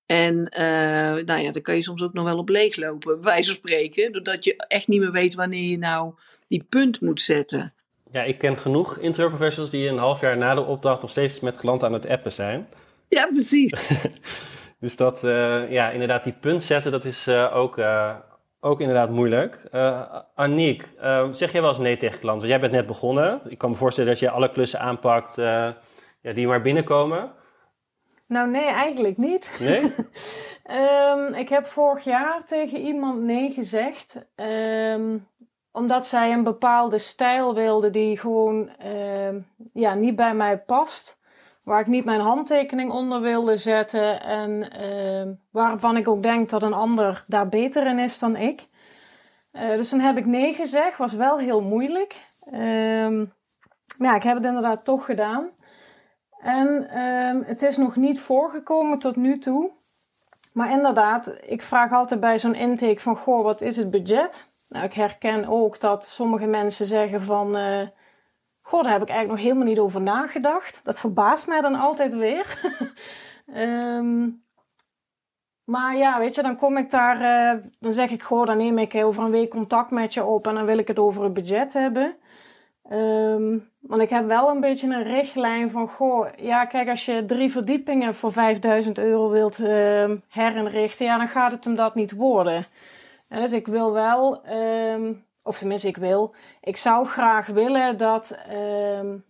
A: En uh, nou ja, dan kan je soms ook nog wel op leeglopen, bij wijze van spreken. Doordat je echt niet meer weet wanneer je nou die punt moet zetten.
C: Ja, ik ken genoeg interieur professionals die een half jaar na de opdracht nog steeds met klanten aan het appen zijn.
A: Ja, precies. [LAUGHS]
C: dus dat, uh, ja, inderdaad, die punt zetten, dat is uh, ook, ook inderdaad moeilijk. Aniek, zeg jij wel eens nee tegen klanten? Want jij bent net begonnen. Ik kan me voorstellen dat je alle klussen aanpakt ja, die maar binnenkomen.
E: Nou, nee, eigenlijk niet.
C: Nee?
E: um, [LAUGHS] ik heb vorig jaar tegen iemand nee gezegd. Um, omdat zij een bepaalde stijl wilde die gewoon um, ja, niet bij mij past waar ik niet mijn handtekening onder wilde zetten en uh, waarvan ik ook denk dat een ander daar beter in is dan ik. Uh, dus dan heb ik nee gezegd, was wel heel moeilijk. Um, maar ja, ik heb het inderdaad toch gedaan. En um, het is nog niet voorgekomen tot nu toe. Maar inderdaad, ik vraag altijd bij zo'n intake van, goh, wat is het budget? Nou, ik herken ook dat sommige mensen zeggen van... Uh, Goh, daar heb ik eigenlijk nog helemaal niet over nagedacht. Dat verbaast mij dan altijd weer. um, [LAUGHS] maar ja, weet je, dan kom ik daar, uh, dan zeg ik, goh, dan neem ik over een week contact met je op en dan wil ik het over het budget hebben. Um, want ik heb wel een beetje een richtlijn van, goh, ja, kijk, als je drie verdiepingen voor 5000 euro wilt uh, herinrichten, ja, dan gaat het hem dat niet worden. En dus ik wil wel of tenminste, ik wil. Ik zou graag willen dat. Um,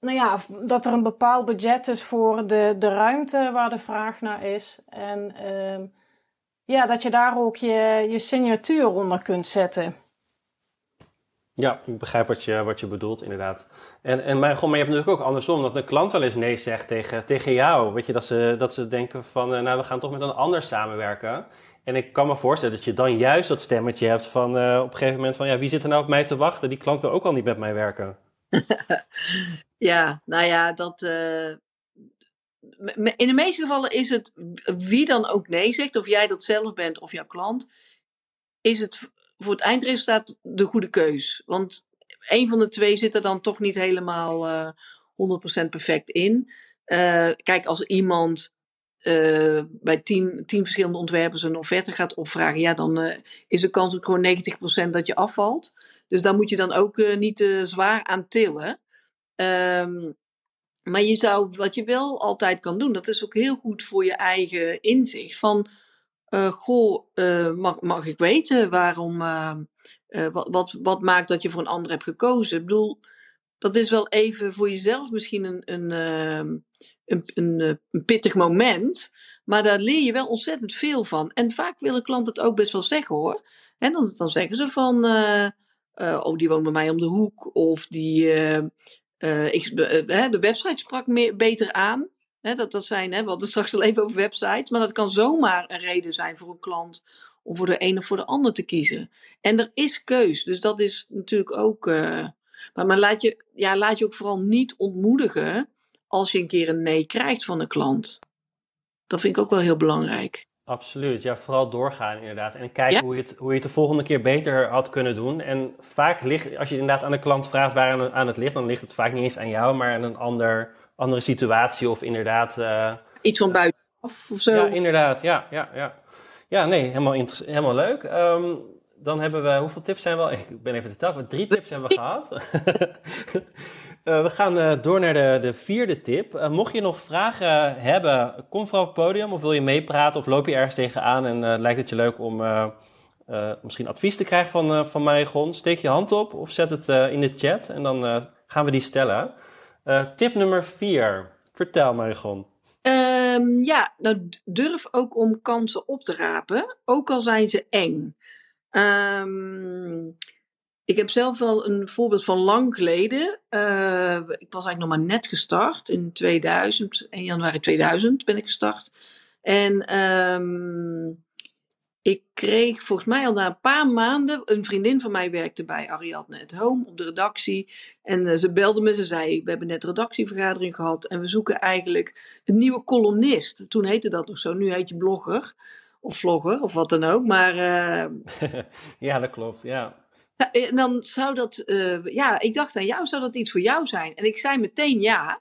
E: nou ja, dat er een bepaald budget is voor de, de ruimte waar de vraag naar is. En um, ja, dat je daar ook je, je signatuur onder kunt zetten.
C: Ja, ik begrijp wat je, wat je bedoelt, inderdaad. En, en maar, maar je hebt natuurlijk ook andersom, dat een klant wel eens nee zegt tegen, tegen jou. Weet je, dat ze, dat ze denken van, uh, nou, we gaan toch met een ander samenwerken. En ik kan me voorstellen dat je dan juist dat stemmetje hebt van uh, op een gegeven moment van ja, wie zit er nou op mij te wachten? Die klant wil ook al niet met mij werken. [LAUGHS]
A: ja, nou ja, dat, uh, in de meeste gevallen is het wie dan ook nee zegt, of jij dat zelf bent of jouw klant, is het voor het eindresultaat de goede keus. Want een van de twee zit er dan toch niet helemaal uh, 100% perfect in. Kijk, als iemand uh, bij tien, tien verschillende ontwerpers een offerte gaat opvragen, ja, dan uh, is de kans ook gewoon 90% dat je afvalt. Dus daar moet je dan ook uh, niet te zwaar aan tillen. Um, maar je zou, wat je wel altijd kan doen, dat is ook heel goed voor je eigen inzicht. Van, goh, mag, mag ik weten waarom, wat, wat, wat maakt dat je voor een ander hebt gekozen? Ik bedoel, dat is wel even voor jezelf misschien een, een, ehm, een, een, eh, een, pittig moment. Maar daar leer je wel ontzettend veel van. En vaak willen klanten het ook best wel zeggen hoor. En dan, dan zeggen ze van, uh, oh die woont bij mij om de hoek. Of die, ik, de website sprak meer, beter aan. dat, dat zijn, hè, we hadden straks al even over websites. Maar dat kan zomaar een reden zijn voor een klant om voor de een of voor de ander te kiezen. En er is keus. Dus dat is natuurlijk ook. maar maar laat, je, ja, laat je ook vooral niet ontmoedigen als je een keer een nee krijgt van een klant. Dat vind ik ook wel heel belangrijk.
C: Absoluut, ja, vooral doorgaan inderdaad. En kijken hoe, je het, hoe je het de volgende keer beter had kunnen doen. En vaak ligt, als je inderdaad aan de klant vraagt waar aan, aan het ligt, dan ligt het vaak niet eens aan jou, maar aan een ander, andere situatie of inderdaad... Uh,
A: Iets van buitenaf of zo.
C: Ja, inderdaad, ja, ja, ja. Ja, nee, helemaal, helemaal leuk. Um, dan hebben we, hoeveel tips zijn we [LAUGHS] Ik ben even te tellen, drie tips hebben we gehad. [LAUGHS] Uh, we gaan uh, door naar de, de vierde tip. Uh, mocht je nog vragen hebben, kom vooral op het podium of wil je meepraten of loop je ergens tegenaan en lijkt het je leuk om misschien advies te krijgen van, van Marigon, steek je hand op of zet het in de chat en dan gaan we die stellen. tip nummer vier, vertel Marigon.
A: Um, ja, nou durf ook om kansen op te rapen, ook al zijn ze eng. Um, ik heb zelf wel een voorbeeld van lang geleden. Uh, ik was eigenlijk nog maar net gestart in 2000, 1 januari 2000 ben ik gestart. En um, ik kreeg volgens mij al na een paar maanden, een vriendin van mij werkte bij Ariadne at Home op de redactie. En uh, ze belde me, ze zei, we hebben net een redactievergadering gehad en we zoeken eigenlijk een nieuwe columnist. Toen heette dat nog zo, nu heet je blogger of vlogger of wat dan ook. Maar, uh, [LAUGHS]
C: ja, dat klopt, ja.
A: En eh, dan zou dat, uh, ja, ik dacht aan jou, zou dat iets voor jou zijn? En ik zei meteen ja.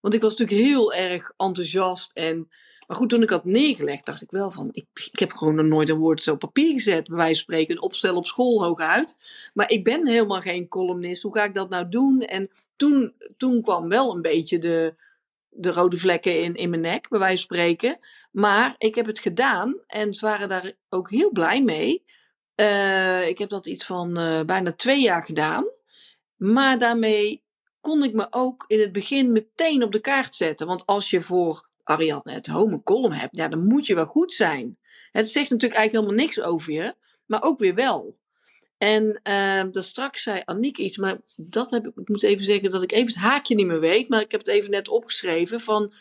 A: Want ik was natuurlijk heel erg enthousiast. En, maar goed, toen ik had neergelegd, dacht ik wel van, ik, ik heb gewoon nog nooit een woord zo op papier gezet. Bij wijze van spreken, opstel op school hooguit. Maar ik ben helemaal geen columnist. Hoe ga ik dat nou doen? En toen, toen kwam wel een beetje de, de rode vlekken in, in mijn nek, bij wijze van spreken. Maar ik heb het gedaan en ze waren daar ook heel blij mee. Uh, ik heb dat iets van uh, bijna twee jaar gedaan. Maar daarmee kon ik me ook in het begin meteen op de kaart zetten. Want als je voor Ariadne het Home column hebt, ja, dan moet je wel goed zijn. Het zegt natuurlijk eigenlijk helemaal niks over je, maar ook weer wel. En uh, straks zei Aniek iets, maar dat heb ik, ik moet even zeggen dat ik even het haakje niet meer weet, maar ik heb het even net opgeschreven van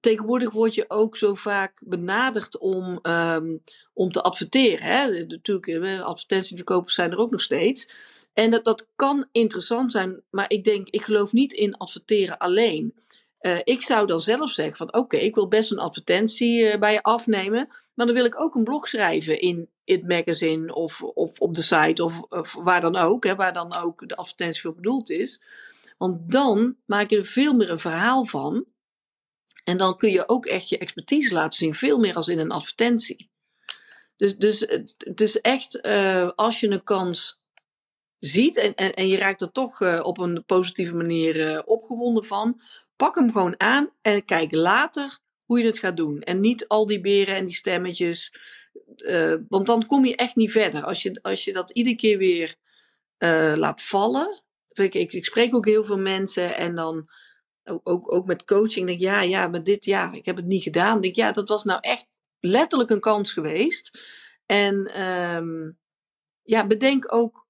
A: tegenwoordig word je ook zo vaak benaderd om, um, om te adverteren. Hè? Natuurlijk, eh, advertentieverkopers zijn er ook nog steeds. En dat, dat kan interessant zijn, maar ik denk, ik geloof niet in adverteren alleen. Uh, ik zou dan zelf zeggen van oké, ik wil best een advertentie uh, bij je afnemen, maar dan wil ik ook een blog schrijven in It Magazine of, of op de site of, of waar dan ook, hè, waar dan ook de advertentie voor bedoeld is. Want dan maak je er veel meer een verhaal van. En dan kun je ook echt je expertise laten zien, veel meer als in een advertentie. Dus, dus het is echt, uh, als je een kans ziet en, en, en je raakt er toch uh, op een positieve manier uh, opgewonden van, pak hem gewoon aan en kijk later hoe je het gaat doen. En niet al die beren en die stemmetjes, want dan kom je echt niet verder. Als je, als je dat iedere keer weer laat vallen. Ik, ik, ik spreek ook heel veel mensen en dan ook, ook met coaching, denk ik, ja, ja, maar dit, ja, ik heb het niet gedaan. Denk ja, dat was nou echt letterlijk een kans geweest. En um, ja, bedenk ook,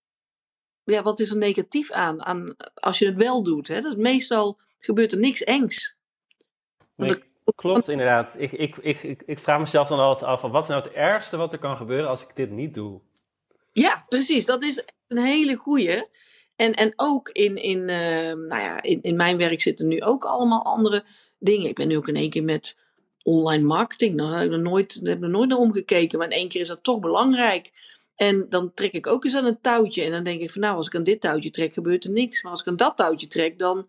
A: ja, wat is er negatief aan, aan als je het wel doet? Hè? Dat meestal gebeurt er niks engs.
C: Nee, klopt, inderdaad. Ik, ik, ik, ik, ik vraag mezelf dan altijd af, van, wat is nou het ergste wat er kan gebeuren als ik dit niet doe?
A: Ja, precies. Dat is een hele goeie. En, en ook in, in, uh, nou ja, in, in mijn werk zitten nu ook allemaal andere dingen. Ik ben nu ook in één keer met online marketing. Daar heb ik nooit, heb ik nooit naar omgekeken. Maar in één keer is dat toch belangrijk. En dan trek ik ook eens aan een touwtje. En dan denk ik van nou, als ik aan dit touwtje trek, gebeurt er niks. Maar als ik aan dat touwtje trek, dan,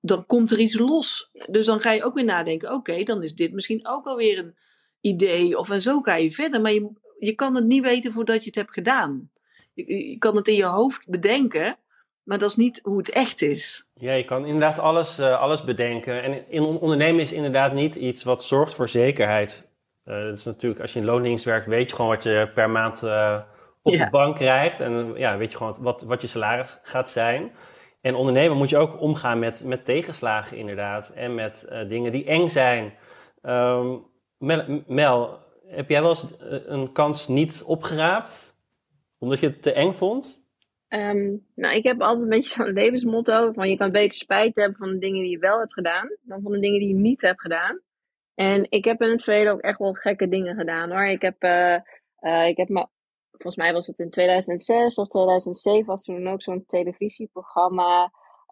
A: dan komt er iets los. Dus dan ga je ook weer nadenken, oké, dan is dit misschien ook alweer een idee. Of en zo ga je verder. Maar je, je kan het niet weten voordat je het hebt gedaan. Je, je kan het in je hoofd bedenken, maar dat is niet hoe het echt is.
C: Ja, je kan inderdaad alles, uh, alles bedenken. En in ondernemen is inderdaad niet iets wat zorgt voor zekerheid. Uh, dat is natuurlijk, als je in loondienst werkt, weet je gewoon wat je per maand uh, op ja. de bank krijgt. En ja, weet je gewoon wat, wat je salaris gaat zijn. En ondernemen moet je ook omgaan met, met tegenslagen inderdaad. En met dingen die eng zijn. Um, Mel, Mel, heb jij wel eens een kans niet opgeraapt? Omdat je het te eng vond?
D: Um, nou, ik heb altijd een beetje zo'n levensmotto van je kan beter spijt hebben van de dingen die je wel hebt gedaan, dan van de dingen die je niet hebt gedaan. En ik heb in het verleden ook echt wel gekke dingen gedaan hoor. Ik heb, uh, uh, ik heb me, volgens mij was het in 2006 of 2007 was toen ook zo'n televisieprogramma.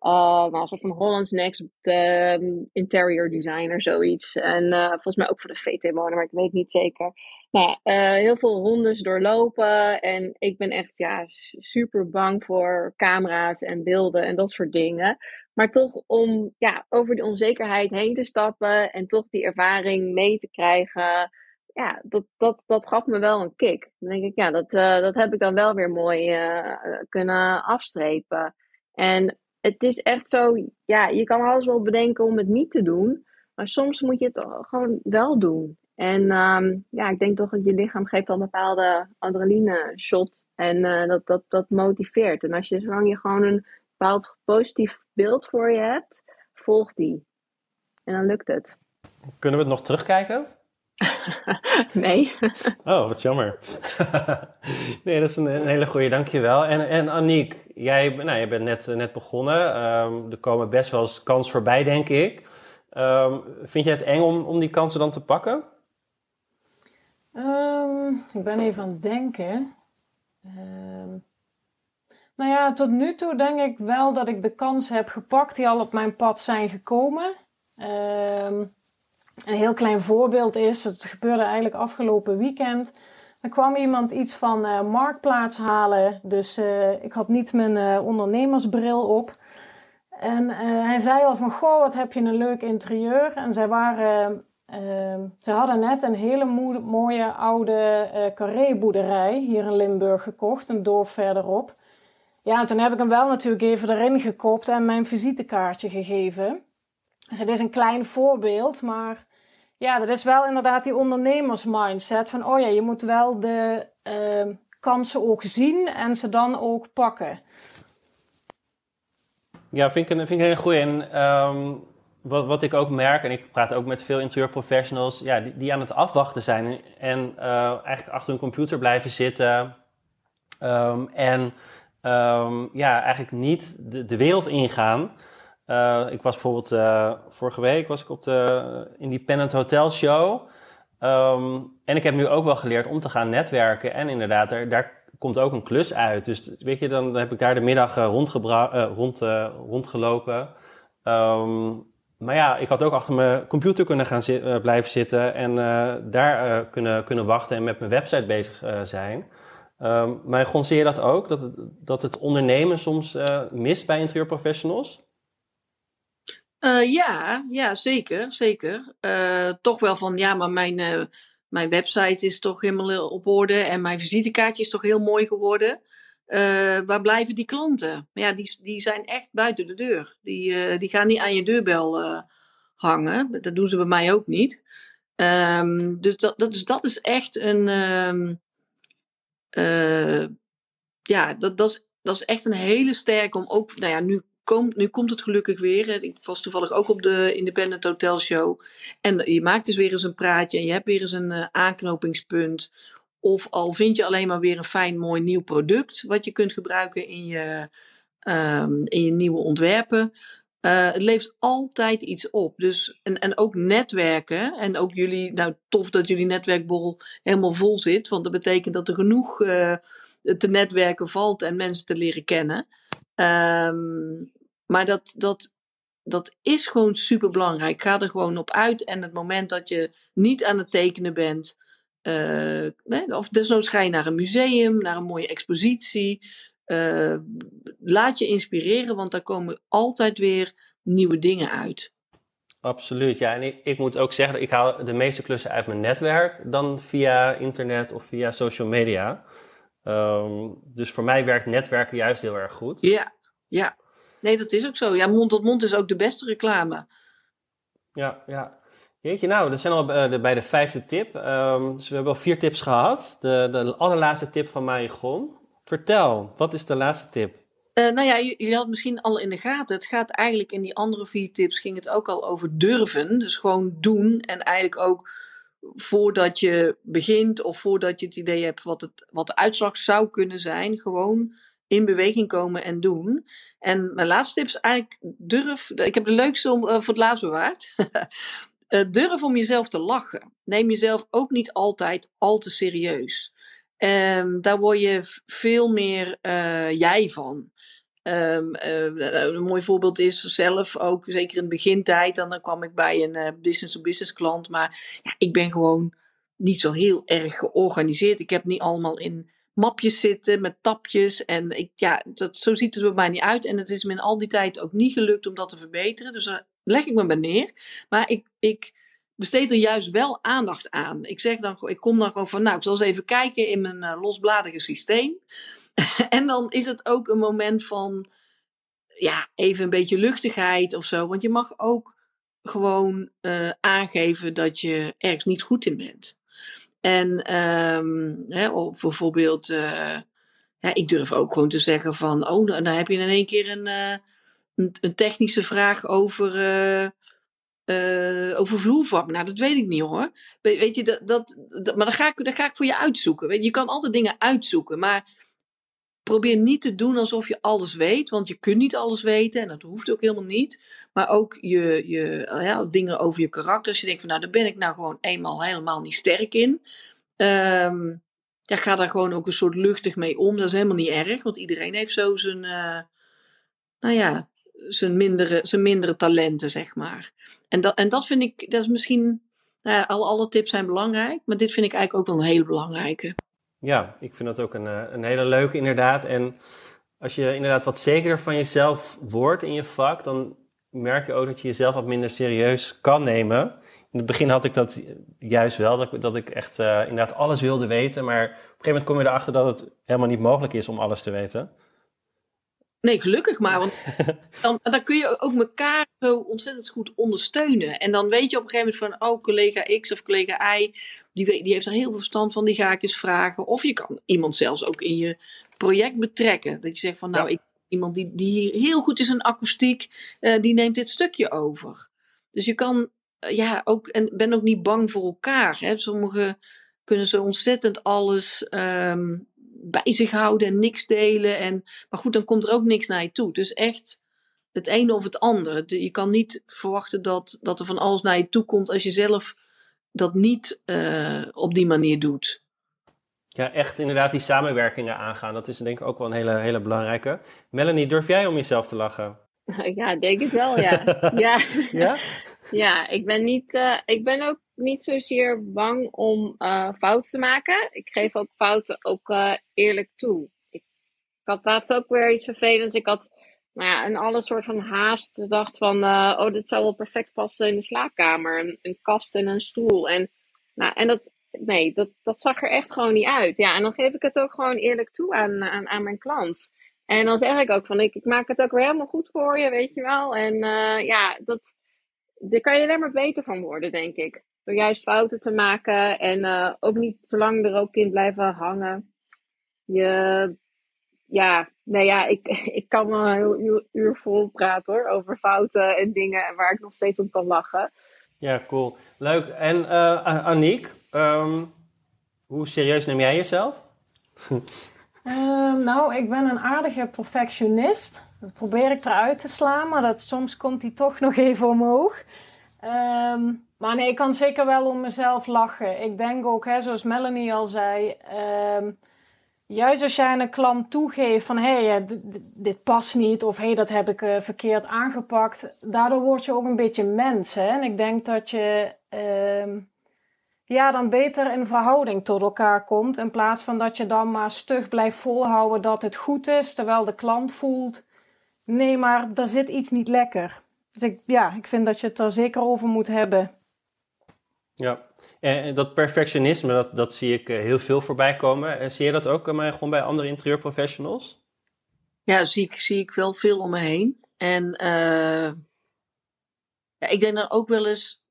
D: Uh, nou, een soort van Holland's Next um, Interior Designer, zoiets. En volgens mij ook voor de VT Wonen, maar ik weet niet zeker. Nou, uh, heel veel rondes doorlopen. En ik ben echt ja, super bang voor camera's en beelden en dat soort dingen. Maar toch om ja, over die onzekerheid heen te stappen en toch die ervaring mee te krijgen. Ja, dat, dat, dat gaf me wel een kick. Dan denk ik, ja, dat, uh, dat heb ik dan wel weer mooi uh, kunnen afstrepen. En het is echt zo, ja, je kan alles wel bedenken om het niet te doen. Maar soms moet je het gewoon wel doen. En um, ja, ik denk toch dat je lichaam geeft wel een bepaalde adrenaline shot. En uh, dat, dat, dat motiveert. En als je, zolang je gewoon een bepaald positief beeld voor je hebt, volg die. En dan lukt het.
C: Kunnen we het nog terugkijken? [LAUGHS]
D: nee. [LAUGHS]
C: oh, wat jammer. [LAUGHS] nee, dat is een, een, hele goede, dankjewel. En, en Aniek, jij, nou, jij bent net, net begonnen. Um, er komen best wel eens kansen voorbij, denk ik. Um, vind je het eng om, om die kansen dan te pakken?
E: Um, ik ben even aan het denken. Um, nou ja, tot nu toe denk ik wel dat ik de kansen heb gepakt die al op mijn pad zijn gekomen. Um, een heel klein voorbeeld is, het gebeurde eigenlijk afgelopen weekend. Er kwam iemand iets van uh, marktplaats halen, dus uh, ik had niet mijn uh, ondernemersbril op. En hij zei al van, goh, wat heb je een leuk interieur. En zij waren Uh, ze hadden net een hele mooie oude uh, carré-boerderij hier in Limburg gekocht, een dorp verderop. Ja, en toen heb ik hem wel natuurlijk even erin gekopt en mijn visitekaartje gegeven. Dus het is een klein voorbeeld, maar ja, dat is wel inderdaad die ondernemersmindset van, oh ja, je moet wel de uh, kansen ook zien en ze dan ook pakken.
C: Ja, vind ik vind ik een goede. En um, wat, wat ik ook merk, en ik praat ook met veel interieurprofessionals, ja, die, die aan het afwachten zijn en uh, eigenlijk achter hun computer blijven zitten. Um, en um, ja, eigenlijk niet de, de wereld ingaan. Uh, ik was bijvoorbeeld uh, vorige week was ik op de Independent Hotel Show. Um, en ik heb nu ook wel geleerd om te gaan netwerken. En inderdaad, er, daar komt ook een klus uit. Dus weet je, dan heb ik daar de middag rond, rondgelopen. Um, maar ja, ik had ook achter mijn computer kunnen gaan uh, blijven zitten en uh, daar uh, kunnen, kunnen wachten en met mijn website bezig zijn. Um, maar gonseer je dat ook, dat het, dat het ondernemen soms mist bij interieurprofessionals?
A: ja, ja, zeker, zeker. toch wel van, ja, maar mijn, mijn website is toch helemaal op orde en mijn visitekaartje is toch heel mooi geworden. Uh, waar blijven die klanten? Ja, die, die zijn echt buiten de deur. Die, uh, die gaan niet aan je deurbel uh, hangen. Dat doen ze bij mij ook niet. Um, dus, dat, dat, dus dat is echt een. Um, ja, dat, dat, is, dat is echt een hele sterke om ook. Nou ja, nu, komt nu komt het gelukkig weer. Ik was toevallig ook op de Independent Hotel Show. En je maakt dus weer eens een praatje en je hebt weer eens een aanknopingspunt of al vind je alleen maar weer een fijn, mooi nieuw product wat je kunt gebruiken in je, um, in je nieuwe ontwerpen. Uh, het levert altijd iets op. Dus, en, en ook netwerken. En ook jullie, nou tof dat jullie netwerkborrel helemaal vol zit. Want dat betekent dat er genoeg uh, te netwerken valt en mensen te leren kennen. Um, maar dat, dat, dat is gewoon super belangrijk. Ga er gewoon op uit. En het moment dat je niet aan het tekenen bent, uh, of desnoods ga je naar een museum, naar een mooie expositie. Uh, laat je inspireren, want daar komen altijd weer nieuwe dingen uit.
C: Absoluut, ja. En ik, ik moet ook zeggen, ik haal de meeste klussen uit mijn netwerk dan via internet of via social media. Um, dus voor mij werkt netwerken juist heel erg goed.
A: Ja, ja. Nee, dat is ook zo. Ja, mond tot mond is ook de beste reclame.
C: Ja, ja. Jeetje, nou, dat zijn al uh, bij de vijfde tip. Um, dus we hebben al vier tips gehad. De, de allerlaatste tip van Marigon. Vertel, wat is de laatste tip?
A: Uh, nou ja, jullie hadden misschien al in de gaten. Het gaat eigenlijk in die andere vier tips ging het ook al over durven. Dus gewoon doen. En eigenlijk ook voordat je begint of voordat je het idee hebt wat, het, wat de uitslag zou kunnen zijn, gewoon in beweging komen en doen. En mijn laatste tip is eigenlijk durf. Ik heb de leukste om, uh, voor het laatst bewaard. [LAUGHS] uh, durf om jezelf te lachen. Neem jezelf ook niet altijd al te serieus. Um, daar word je veel meer uh, jij van. Um, uh, een mooi voorbeeld is zelf ook, zeker in de begintijd, dan, dan kwam ik bij een business-to-business klant, maar ja, ik ben gewoon niet zo heel erg georganiseerd. Ik heb niet allemaal in mapjes zitten met tapjes en ik, ja, dat, zo ziet het bij mij niet uit en het is me in al die tijd ook niet gelukt om dat te verbeteren, dus daar leg ik me bij neer. Maar ik, ik besteed er juist wel aandacht aan. Ik zeg dan, ik kom dan gewoon van, nou, ik zal eens even kijken in mijn uh, losbladige systeem. [LAUGHS] en dan is het ook een moment van, ja, even een beetje luchtigheid of zo. Want je mag ook gewoon uh, aangeven dat je ergens niet goed in bent. En um, hè, of bijvoorbeeld, ja, ik durf ook gewoon te zeggen van, oh, dan heb je in één keer een, een, technische vraag over uh, over vloervlak. Nou, dat weet ik niet hoor. We, weet je, dat, dat, dat, maar dan ga, ik, dan ga ik voor je uitzoeken. Je, kan altijd dingen uitzoeken, maar probeer niet te doen alsof je alles weet, want je kunt niet alles weten en dat hoeft ook helemaal niet. Maar ook je, je ja, dingen over je karakter. Als je denkt van nou, daar ben ik nou gewoon eenmaal helemaal niet sterk in. Um, ja, ga daar gewoon ook een soort luchtig mee om. Dat is helemaal niet erg, want iedereen heeft zo zijn, nou ja, zijn mindere, zijn mindere talenten, zeg maar. En dat, en dat vind ik, dat is misschien, nou ja, alle, tips zijn belangrijk, maar dit vind ik eigenlijk ook wel een hele belangrijke.
C: Ja, ik vind dat ook een, eh, een hele leuke inderdaad. En als je inderdaad wat zekerder van jezelf wordt in je vak, dan merk je ook dat je jezelf wat minder serieus kan nemen. In het begin had ik dat juist wel, dat, ik, dat ik echt uh, inderdaad alles wilde weten. Maar op een gegeven moment kom je erachter dat het helemaal niet mogelijk is om alles te weten.
A: Nee, gelukkig maar. Want dan, dan kun je ook elkaar zo ontzettend goed ondersteunen. En dan weet je op een gegeven moment van, oh, collega X of collega Y, die, die heeft er heel veel verstand van, die ga ik eens vragen. Of je kan iemand zelfs ook in je project betrekken. Dat je zegt van, nou, ik, iemand die, die heel goed is in akoestiek, uh, die neemt dit stukje over. Dus je kan, uh, ja, ook, en ben ook niet bang voor elkaar. Hè. Sommigen kunnen zo ontzettend alles um, bij zich houden en niks delen. En, maar goed, dan komt er ook niks naar je toe. Dus echt het ene of het andere. Je kan niet verwachten dat, dat er van alles naar je toe komt als je zelf dat niet uh, op die manier doet.
C: Ja, echt inderdaad die samenwerkingen aangaan. Dat is denk ik ook wel een hele, hele belangrijke. Melanie, durf jij om jezelf te lachen? [LAUGHS]
D: Ja, denk ik wel, ja. [LAUGHS] ja.
C: ja? [LAUGHS]
D: ja, ik ben, niet, uh, ik ben ook niet zozeer bang om uh, fouten te maken. Ik geef ook fouten ook uh, eerlijk toe. Ik, ik, had laatst ook weer iets vervelends. Ik had nou ja, een alle soort van haast. dacht van, uh, oh, dit zou wel perfect passen in de slaapkamer. Een, een, kast en een stoel. En, nou, en dat, nee, dat, dat zag er echt gewoon niet uit. Ja, en dan geef ik het ook gewoon eerlijk toe aan, aan, aan mijn klant. En dan zeg ik ook van, ik, ik maak het ook weer helemaal goed voor je, weet je wel. En ja, dat, daar kan je alleen maar beter van worden, denk ik. Door juist fouten te maken en uh, ook niet te lang er ook in blijven hangen. Je, ja, nou ja, ik, [LAUGHS] ik kan wel een heel uur, uur vol praten hoor, over fouten en dingen waar ik nog steeds om kan lachen.
C: Ja, cool. Leuk. En uh, Aniek, um, hoe serieus neem jij jezelf?
E: uh, [LAUGHS] nou, ik ben een aardige perfectionist. Dat probeer ik eruit te slaan, maar dat, soms komt die toch nog even omhoog. Um, maar nee, ik kan zeker wel om mezelf lachen. Ik denk ook, hè, zoals Melanie al zei, um, juist als jij een klant toegeeft van hé, hey, dit, past niet of hé, hey, dat heb ik uh, verkeerd aangepakt, daardoor word je ook een beetje mens. Hè? En ik denk dat je uh, ja, dan beter in verhouding tot elkaar komt in plaats van dat je dan maar stug blijft volhouden dat het goed is, terwijl de klant voelt nee, maar er zit iets niet lekker. Dus ik, ja, ik vind dat je het er zeker over moet hebben.
C: Ja, en dat perfectionisme, dat, dat zie ik eh, heel veel voorbij komen. En zie je dat ook maar gewoon bij andere interieurprofessionals?
A: Ja, zie ik, zie ik wel veel om me heen. En uh, ja, ik denk dan ook wel eens,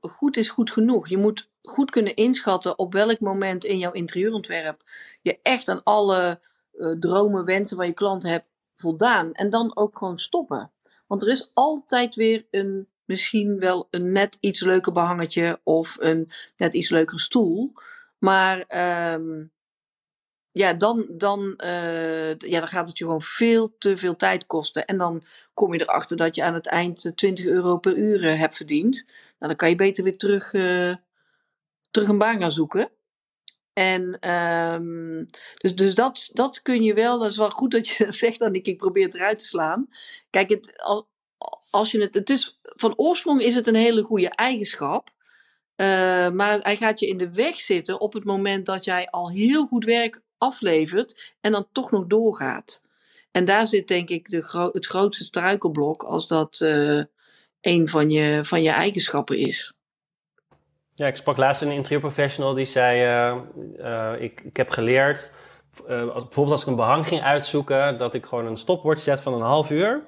A: goed is goed genoeg. Je moet goed kunnen inschatten op welk moment in jouw interieurontwerp je echt aan alle uh, dromen, wensen van je klant hebt voldaan. En dan ook gewoon stoppen. Want er is altijd weer een misschien wel een net iets leuker behangetje of een net iets leukere stoel. Maar um, ja, dan, dan, uh, ja, dan gaat het je gewoon veel te veel tijd kosten. En dan kom je erachter dat je aan het eind 20 euro per uur uh, hebt verdiend. Nou, dan kan je beter weer terug, terug een baan gaan zoeken. En um, dus, dus dat, dat kun je wel, dat is wel goed dat je [LAUGHS] zegt, dan ik, ik probeer het eruit te slaan. Kijk, het, als je het, van oorsprong is het een hele goede eigenschap. Uh, maar hij gaat je in de weg zitten op het moment dat jij al heel goed werk aflevert en dan toch nog doorgaat. En daar zit denk ik de het grootste struikelblok als dat uh, een van je, van je eigenschappen is.
C: Ja, ik sprak laatst een interieurprofessional die zei: uh, ik, ik heb geleerd, bijvoorbeeld als ik een behang ging uitzoeken, dat ik gewoon een stopwoord zet van een half uur.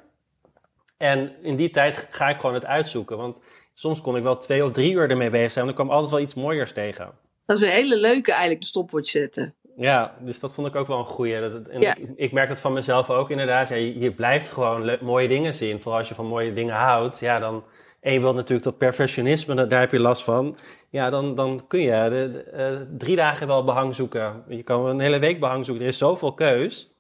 C: En in die tijd ga ik gewoon het uitzoeken. Want soms kon ik wel twee of drie uur ermee bezig zijn. En dan kwam altijd wel iets mooiers tegen.
A: Dat is een hele leuke eigenlijk, de stopwatch zetten.
C: Ja, dus dat vond ik ook wel een goeie. Dat, en ik, ik, merk dat van mezelf ook inderdaad. Ja, je, je blijft gewoon mooie dingen zien. Vooral als je van mooie dingen houdt. Ja, dan... En je wilt natuurlijk dat perfectionisme, daar heb je last van. Ja, dan, dan kun je de, uh, drie dagen wel behang zoeken. Je kan een hele week behang zoeken. Er is zoveel keus.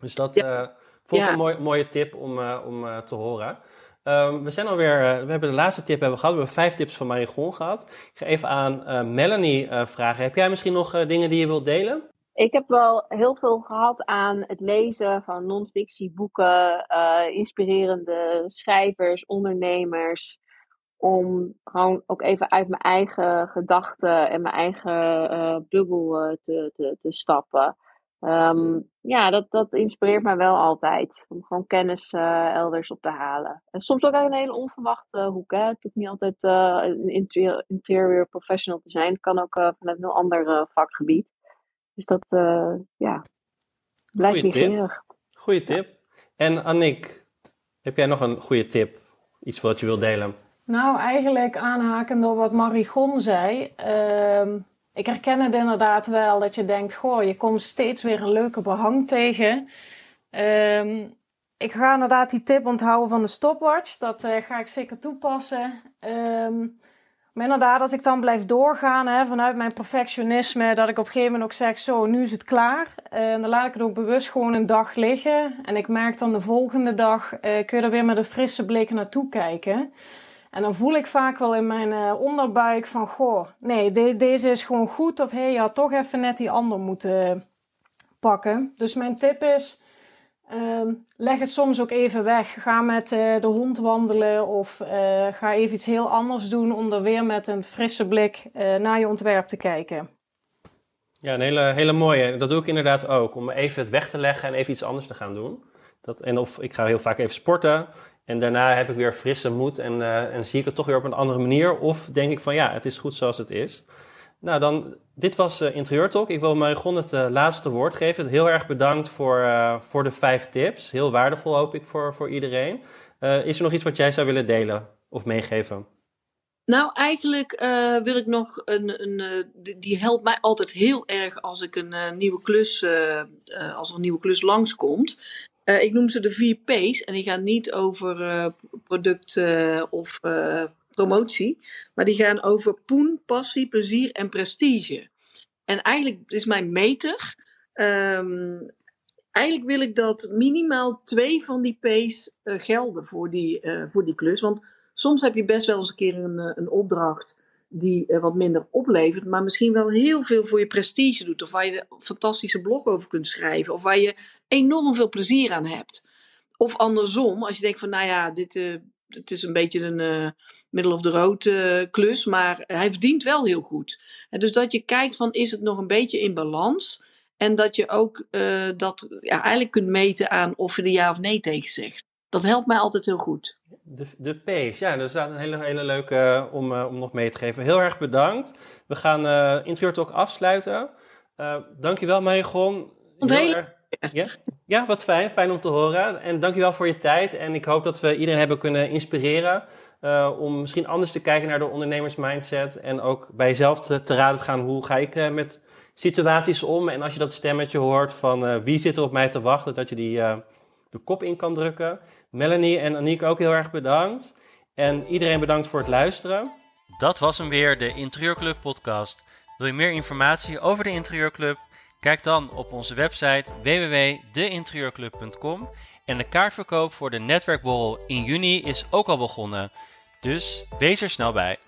C: Dus dat... Ja. Uh, Vond ik een mooi, mooie tip om, uh, om uh, te horen. Um, we zijn alweer, we hebben de laatste tip hebben we gehad. We hebben vijf tips van Marigon gehad. Ik ga even aan Melanie vragen. Heb jij misschien nog dingen die je wilt delen?
D: Ik heb wel heel veel gehad aan het lezen van non-fictieboeken, inspirerende schrijvers, ondernemers. Om gewoon ook even uit mijn eigen gedachten en mijn eigen bubbel te, te, te stappen. Um, ja, dat, dat inspireert mij wel altijd. Om gewoon kennis uh, elders op te halen. En soms ook uit een hele onverwachte hoek. Hè. Het hoeft niet altijd uh, een interior, interior, professional te zijn. Het kan ook uh, vanuit een heel ander vakgebied. Dus dat, ja, blijft
C: Goeie tip. Goeie tip. En Annick, heb jij nog een goede tip? Iets wat je wilt delen?
E: Nou, eigenlijk aanhakend op wat Marigon zei. Uh, ik herken het inderdaad wel dat je denkt: goh, je komt steeds weer een leuke behang tegen. Um, ik ga inderdaad die tip onthouden van de stopwatch. Dat uh, ga ik zeker toepassen. Um, maar inderdaad, als ik dan blijf doorgaan hè, vanuit mijn perfectionisme, dat ik op een gegeven moment ook zeg: Zo, nu is het klaar. En dan laat ik het ook bewust gewoon een dag liggen. En ik merk dan de volgende dag, uh, kun je er weer met een frisse blik naartoe kijken. En dan voel ik vaak wel in mijn uh, onderbuik van, goh, nee, de, deze is gewoon goed. Of hé, hey, je had toch even net die ander moeten pakken. Dus mijn tip is, uh, leg het soms ook even weg. Ga met uh, de hond wandelen of uh, ga even iets heel anders doen om er weer met een frisse blik naar je ontwerp te kijken.
C: Ja, een hele, hele mooie. Dat doe ik inderdaad ook. Om even het weg te leggen en even iets anders te gaan doen. Dat, en of ik ga heel vaak even sporten. En daarna heb ik weer frisse moed en, en zie ik het toch weer op een andere manier. Of denk ik van ja, het is goed zoals het is. Nou, dan, dit was uh, Interieur Talk. Ik wil Marigon het uh, laatste woord geven. Heel erg bedankt voor, voor de vijf tips. Heel waardevol hoop ik voor, voor iedereen. is er nog iets wat jij zou willen delen of meegeven?
A: Nou, eigenlijk wil ik nog een. een die, helpt mij altijd heel erg als ik een nieuwe klus. als er een nieuwe klus langskomt. Ik noem ze de vier P's en die gaan niet over product uh, of promotie, maar die gaan over poen, passie, plezier en prestige. En eigenlijk is mijn meter, um, eigenlijk wil ik dat minimaal twee van die P's gelden voor die, voor die klus. Want soms heb je best wel eens een keer een, een opdracht die eh, wat minder oplevert, maar misschien wel heel veel voor je prestige doet. Of waar je een fantastische blog over kunt schrijven. Of waar je enorm veel plezier aan hebt. Of andersom, als je denkt van, nou ja, dit het is een beetje een uh, middle of the road klus, maar hij verdient wel heel goed. En dus dat je kijkt van, is het nog een beetje in balans? En dat je ook dat ja, eigenlijk kunt meten aan of je er ja of nee tegen zegt. Dat helpt mij altijd heel goed.
C: De, de pace, ja, dat is een hele, hele leuke om, om nog mee te geven. Heel erg bedankt. We gaan uh, Interieur Talk afsluiten. Dankjewel Marigon.
A: Heel erg...
C: ja? ja, wat fijn. Fijn om te horen. En dankjewel voor je tijd. En ik hoop dat we iedereen hebben kunnen inspireren om misschien anders te kijken naar de ondernemersmindset. En ook bij jezelf te, te raden gaan, hoe ga ik met situaties om? En als je dat stemmetje hoort van wie zit er op mij te wachten, dat je die de kop in kan drukken. Melanie en Aniek ook heel erg bedankt. En iedereen bedankt voor het luisteren.
B: Dat was hem weer, de Interieurclub podcast. Wil je meer informatie over de Interieurclub? Kijk dan op onze website www.deinterieurclub.com. En de kaartverkoop voor de netwerkborrel in juni is ook al begonnen. Dus wees er snel bij.